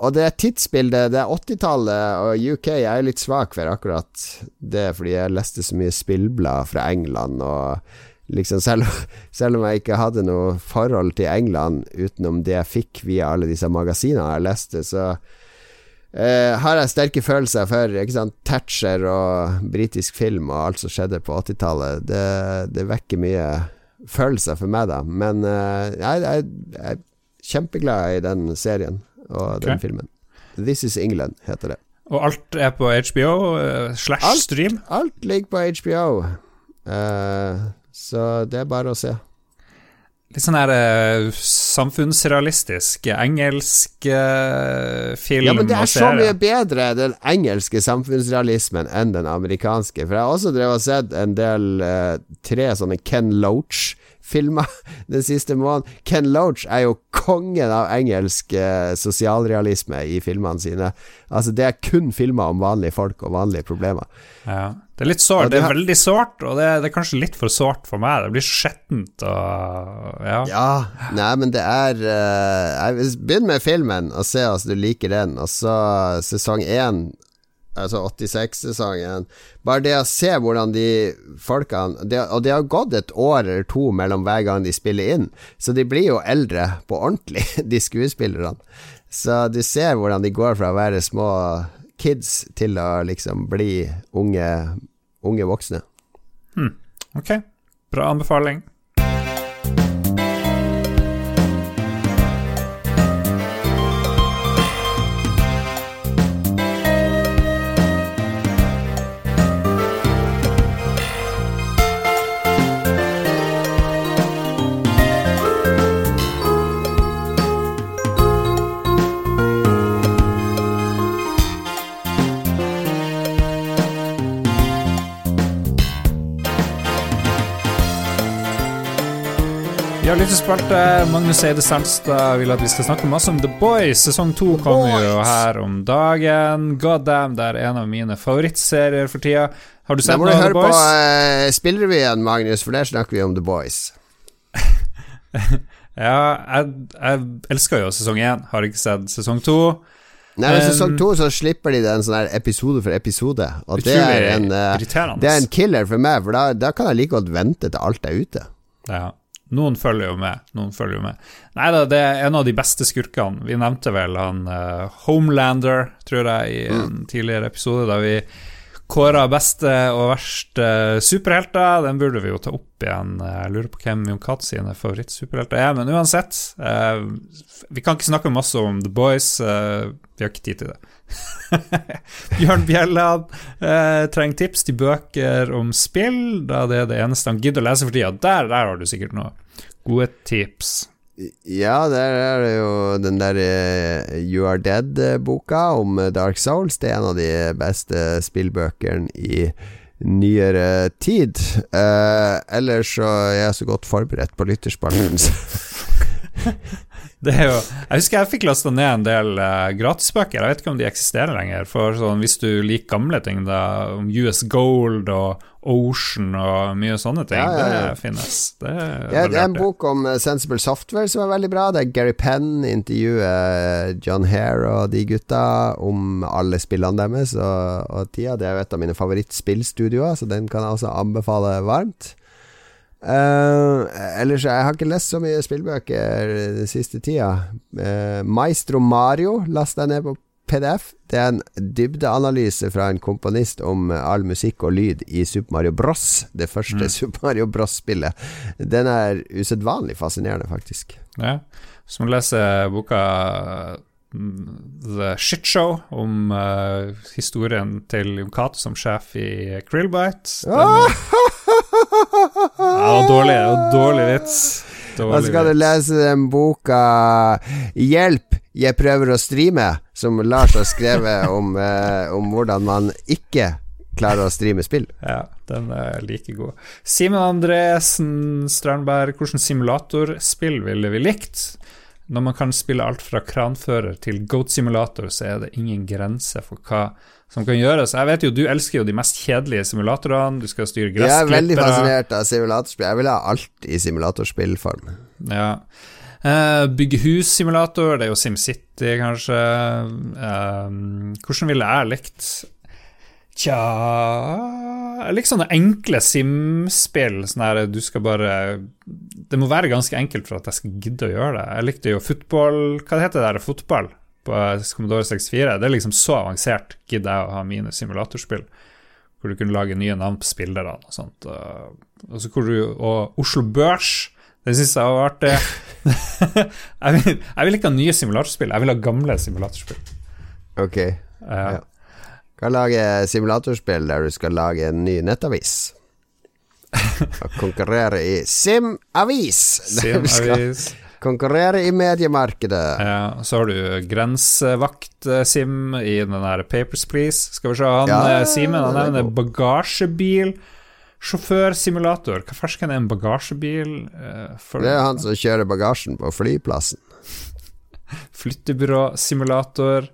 og det tidsbildet, det er 80-tallet og UK. Jeg er litt svak for akkurat det, fordi jeg leste så mye spillblad fra England. Og liksom selv, selv, om jeg ikke hadde noe forhold til England utenom det jeg fikk via alle disse magasinene jeg leste, så Uh, har jeg sterke følelser for Thatcher og britisk film og alt som skjedde på 80-tallet. Det, det, vekker mye følelser for meg, da. Men uh, jeg, jeg, jeg, er kjempeglad i den serien og okay. den filmen. This Is England heter det. Og alt er på HBO uh, slash stream? Alt ligger på HBO. så det er bare å se. Litt sånn her uh, samfunnsrealistisk engelsk uh, film Ja, men det er så mye bedre, den engelske samfunnsrealismen, enn den amerikanske. For jeg har også drevet og sett en del uh, tre sånne Ken Loach filmer den siste måneden. Ken Loach er jo kongen av engelsk eh, sosialrealisme i filmene sine. Altså Det er kun filmer om vanlige folk og vanlige problemer. Ja. Det er litt sårt. Det er veldig sårt, og det er, det er, kanskje litt for sårt for meg. Det blir skjettent og ja. ja. Nei, men det er uh, Begynn med filmen og se om du liker den, og så sesong én altså 86-sesongen. Bare det å se hvordan de folkene det, Og det har gått et år eller to mellom hver gang de spiller inn, så de blir jo eldre på ordentlig, de skuespillerne. Så du ser hvordan de går fra å være små kids til å liksom bli unge, unge voksne. Hmm. Ok, bra anbefaling. Vi har. Magnus Eide Sandstad vil at vi skal snakke masse om The Boys. Sesong to kommer jo her om dagen. God damn, det er en av mine favorittserier for tida. Har du sett noe av The Boys? Da må du høre på uh, Spillrevyen, Magnus, for der snakker vi om The Boys. ja, jeg, jeg, elsker jo sesong én. Har ikke sett sesong to. Nei, men sesong to så slipper de den sånn episode for episode. Og det er, en, uh, det er en killer for meg, for da, da kan jeg like godt vente til alt er ute. Ja noen følger jo med. Noen følger jo med. Nei da, det er en av de beste skurkene. Vi nevnte vel han uh, Homelander, tror jeg, i en mm. tidligere episode, da vi kåra beste og verste superhelter. Den burde vi jo ta opp igjen. Jeg lurer på hvem Jon Katt sine favorittsuperhelter er, men uansett. Uh, vi kan ikke snakke masse om The Boys. Uh, vi har ikke tid til det. Bjørn Bjelland eh, trenger tips til bøker om spill, da det er det eneste han gidder å lese for tida. Der, der har du sikkert noe gode tips. Ja, der er det jo den der uh, You Are Dead-boka om Dark Souls. Det er en av de beste spillbøkene i nyere tid. Eh, ellers så er jeg så godt forberedt på lytterspalten. Det jo Jeg husker jeg fikk lasta ned en del uh, gratisbøker. Jeg vet ikke om de eksisterer lenger. For sånn, Hvis du liker gamle ting, da, om US Gold og Ocean og mye sånne ting, ja, ja, ja. det finnes. Det er, det er en bok om uh, Sensible Software som er veldig bra. Det er Gary Penn intervjuer uh, John Hare og de gutta om alle spillene deres og, og tida. Det er jo et av mine favorittspillstudioer, så den kan jeg også anbefale varmt. Uh, ellers Jeg har ikke lest så mye spillbøker den siste tida. Uh, Maestro Mario lasta jeg ned på PDF. Det er en dybdeanalyse fra en komponist om all musikk og lyd i Super Mario Bros. Det første mm. Super Mario Bros-spillet. Den er usedvanlig fascinerende, faktisk. Ja, så må du lese boka The Shit Show, om uh, historien til Jon Cato som sjef i Krillbite. Den, dårlig, dårlig vits. Så skal du lese den boka 'Hjelp, jeg prøver å streame', som Lars har skrevet om, eh, om hvordan man ikke klarer å streame spill. Ja, den er like god. Simen Andresen Strandberg, hvilket simulatorspill ville vi likt? Når man kan spille alt fra kranfører til Goat Simulator, så er det ingen grense for hva som kan gjøres. Jeg vet jo, Du elsker jo de mest kjedelige simulatorene. Du skal styre gressklippere. Jeg er veldig fascinert av simulatorspill. Jeg vil ha alt i simulatorspillform. Ja. Uh, bygge hus-simulator, det er jo SimCity, kanskje. Uh, hvordan ville jeg likt Tja Jeg liker sånne enkle simspill. Sånn her du skal bare Det må være ganske enkelt for at jeg skal gidde å gjøre det. Jeg likte jo fotball Hva heter det der fotball på Commodore 64? Det er liksom så avansert, gidder jeg å ha mine simulatorspill. Hvor du kunne lage nye navn på spillerne og sånt. Og, så du, og Oslo Børs. Det syns jeg var artig. jeg, vil, jeg vil ikke ha nye simulatorspill, jeg vil ha gamle simulatorspill. Ok. Uh, ja. Kan lage simulatorspill der du skal lage en ny nettavis. Og konkurrere i Simavis! Simavis. Konkurrere i mediemarkedet. Ja, Så har du grensevakt-sim i den der Papers, Please. Skal vi se, han ja, eh, Simen han nevner bagasjebil. Sjåførsimulator. Hva fersken er en bagasjebil? For... det er han som kjører bagasjen på flyplassen. Flyttebyrå-simulator.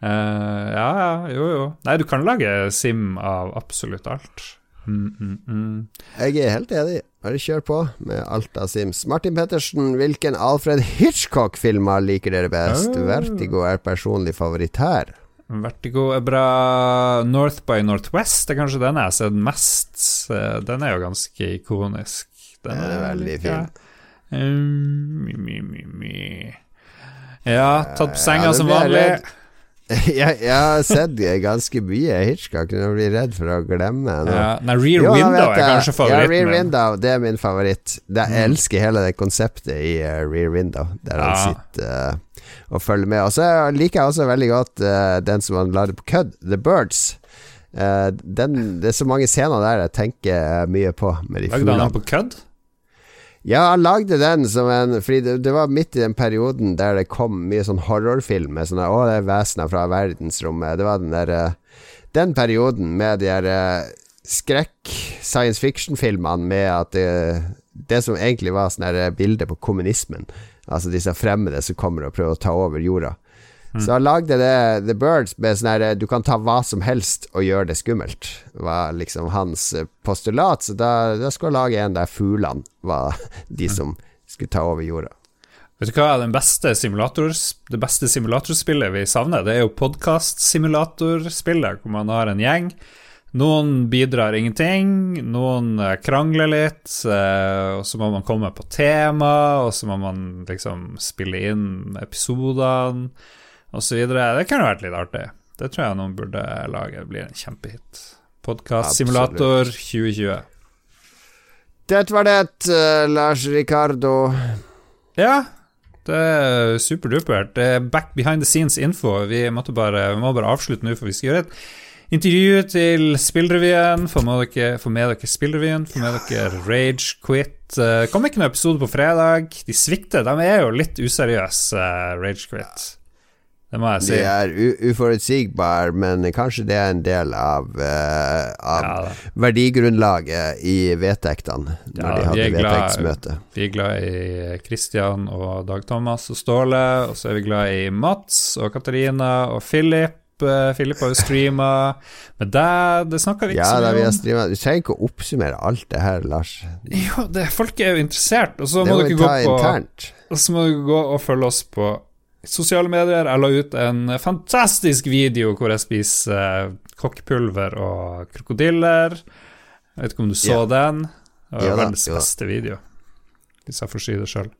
Uh, ja, ja, jo, jo. Nei, du kan lage sim av absolutt alt. Mm, mm, mm. Jeg er helt enig. Bare kjør på med alt av Sims. Martin Pettersen, hvilken Alfred Hitchcock-filmer liker dere best? Oh. Vertigo er personlig favoritt her. Vertigo er bra. North by Northwest er kanskje den jeg har sett mest. Den er jo ganske ikonisk. Den er, er veldig fin. Um, mi, mi, mi. Ja, tatt på senga ja, som vanlig. Redd. jeg, jeg, har sett ganske mye Hitchcock. Jeg blir redd for å glemme noe. Ja, nei, Rear jo, Window er kanskje favoritten. Ja, Rear Window det er min favoritt. Jeg mm. elsker hele det konseptet i uh, Rear Window, der ja. han sitter uh, og følger med. Og så liker jeg også veldig godt uh, den som han lagde på kødd, The Birds. Den, det er så mange scener der jeg tenker mye på. Med de Lagde han på kødd? Ja, han lagde den som en Fordi det, det, var midt i den perioden der det kom mye sånn horrorfilm med sånne Å, det er vesener fra verdensrommet. Det var den der eh, Den perioden med de der eh, skrekk, science fiction-filmene med at det, det som egentlig var sånne bilder på kommunismen, altså disse fremmede som kommer og prøver å ta over jorda. Mm. Så han lagde det The Birds med sånn herre Du kan ta hva som helst og gjøre det skummelt, var liksom hans eh, postulat. Så da, da skulle han lage en der fuglene var de mm. som skulle ta over jorda. Vet du hva den beste det beste simulatorspillet vi savner? Det er jo podkast-simulatorspillet, hvor man har en gjeng. Noen bidrar ingenting, noen eh, krangler litt, eh, og så må man komme på tema, og så må man liksom spille inn episodene osv. Det kunne vært litt artig. Det tror jeg noen burde lage. Det blir en kjempehit. Podkast-simulator 2020. Det var det, uh, Lars Ricardo. Ja, det er superdupert. Det er back behind the scenes info. Vi, bare, vi må bare avslutte nå, for vi skal gjøre et intervju til Spillrevyen. Få med dere, få med dere Spillrevyen, få med dere Rage Quit. Uh, kom ikke noen episode på fredag. De svikter. De er jo litt useriøse, uh, Rage Quit. Det må jeg si. De er uforutsigbare, men kanskje det er en del av, uh, av ja, verdigrunnlaget i vedtektene, når ja, de hadde vedtektsmøte. Vi er glad i Kristian og Dag Thomas og Ståle, og så er vi glad i Mats og Katarina og Philip. Filip Philip har jo streama med deg, det snakker vi ikke ja, så mye om. Du trenger ikke å oppsummere alt det her, Lars. Jo, det, folk er jo interessert, og så må, må dere gå på internt. Og så må dere gå og følge oss på sosiale medier. Jeg la ut en fantastisk video hvor jeg spiser kokkpulver og krokodiller. Jeg vet ikke om du så yeah. den. Det var ja, verdens ja. beste video, hvis jeg får si det sjøl.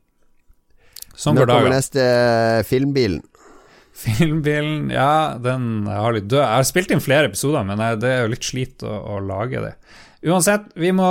Sånn går dagen. Nå kommer neste uh, filmbilen. Filmbilen, ja, den har litt død. Jeg har spilt inn flere episoder, men det er jo litt slit å, å lage det. Uansett, vi må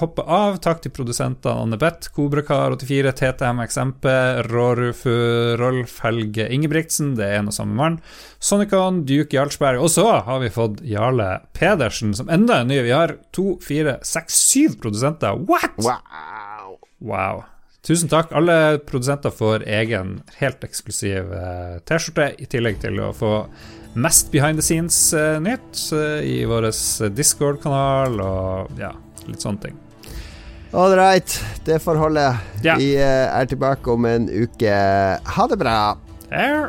hoppe av. Takk til produsentene Anne Beth, Kobrakar84, TTM XMP, Rårufu, Rolf Helge Ingebrigtsen, det er en og samme mann, Sonicon, Duke Jarlsberg, og så har vi fått Jarle Pedersen, som enda er ny. Vi har to, fire, seks, syv produsenter. What?! Wow. Wow. Tusen takk. Alle produsenter får egen, helt eksklusiv eh, T-skjorte, i tillegg til å få mest behind the scenes-nytt eh, i vår Discord-kanal og ja, litt sånne ting. All right, det får holde. Yeah. Vi eh, er tilbake om en uke. Ha det bra. Her.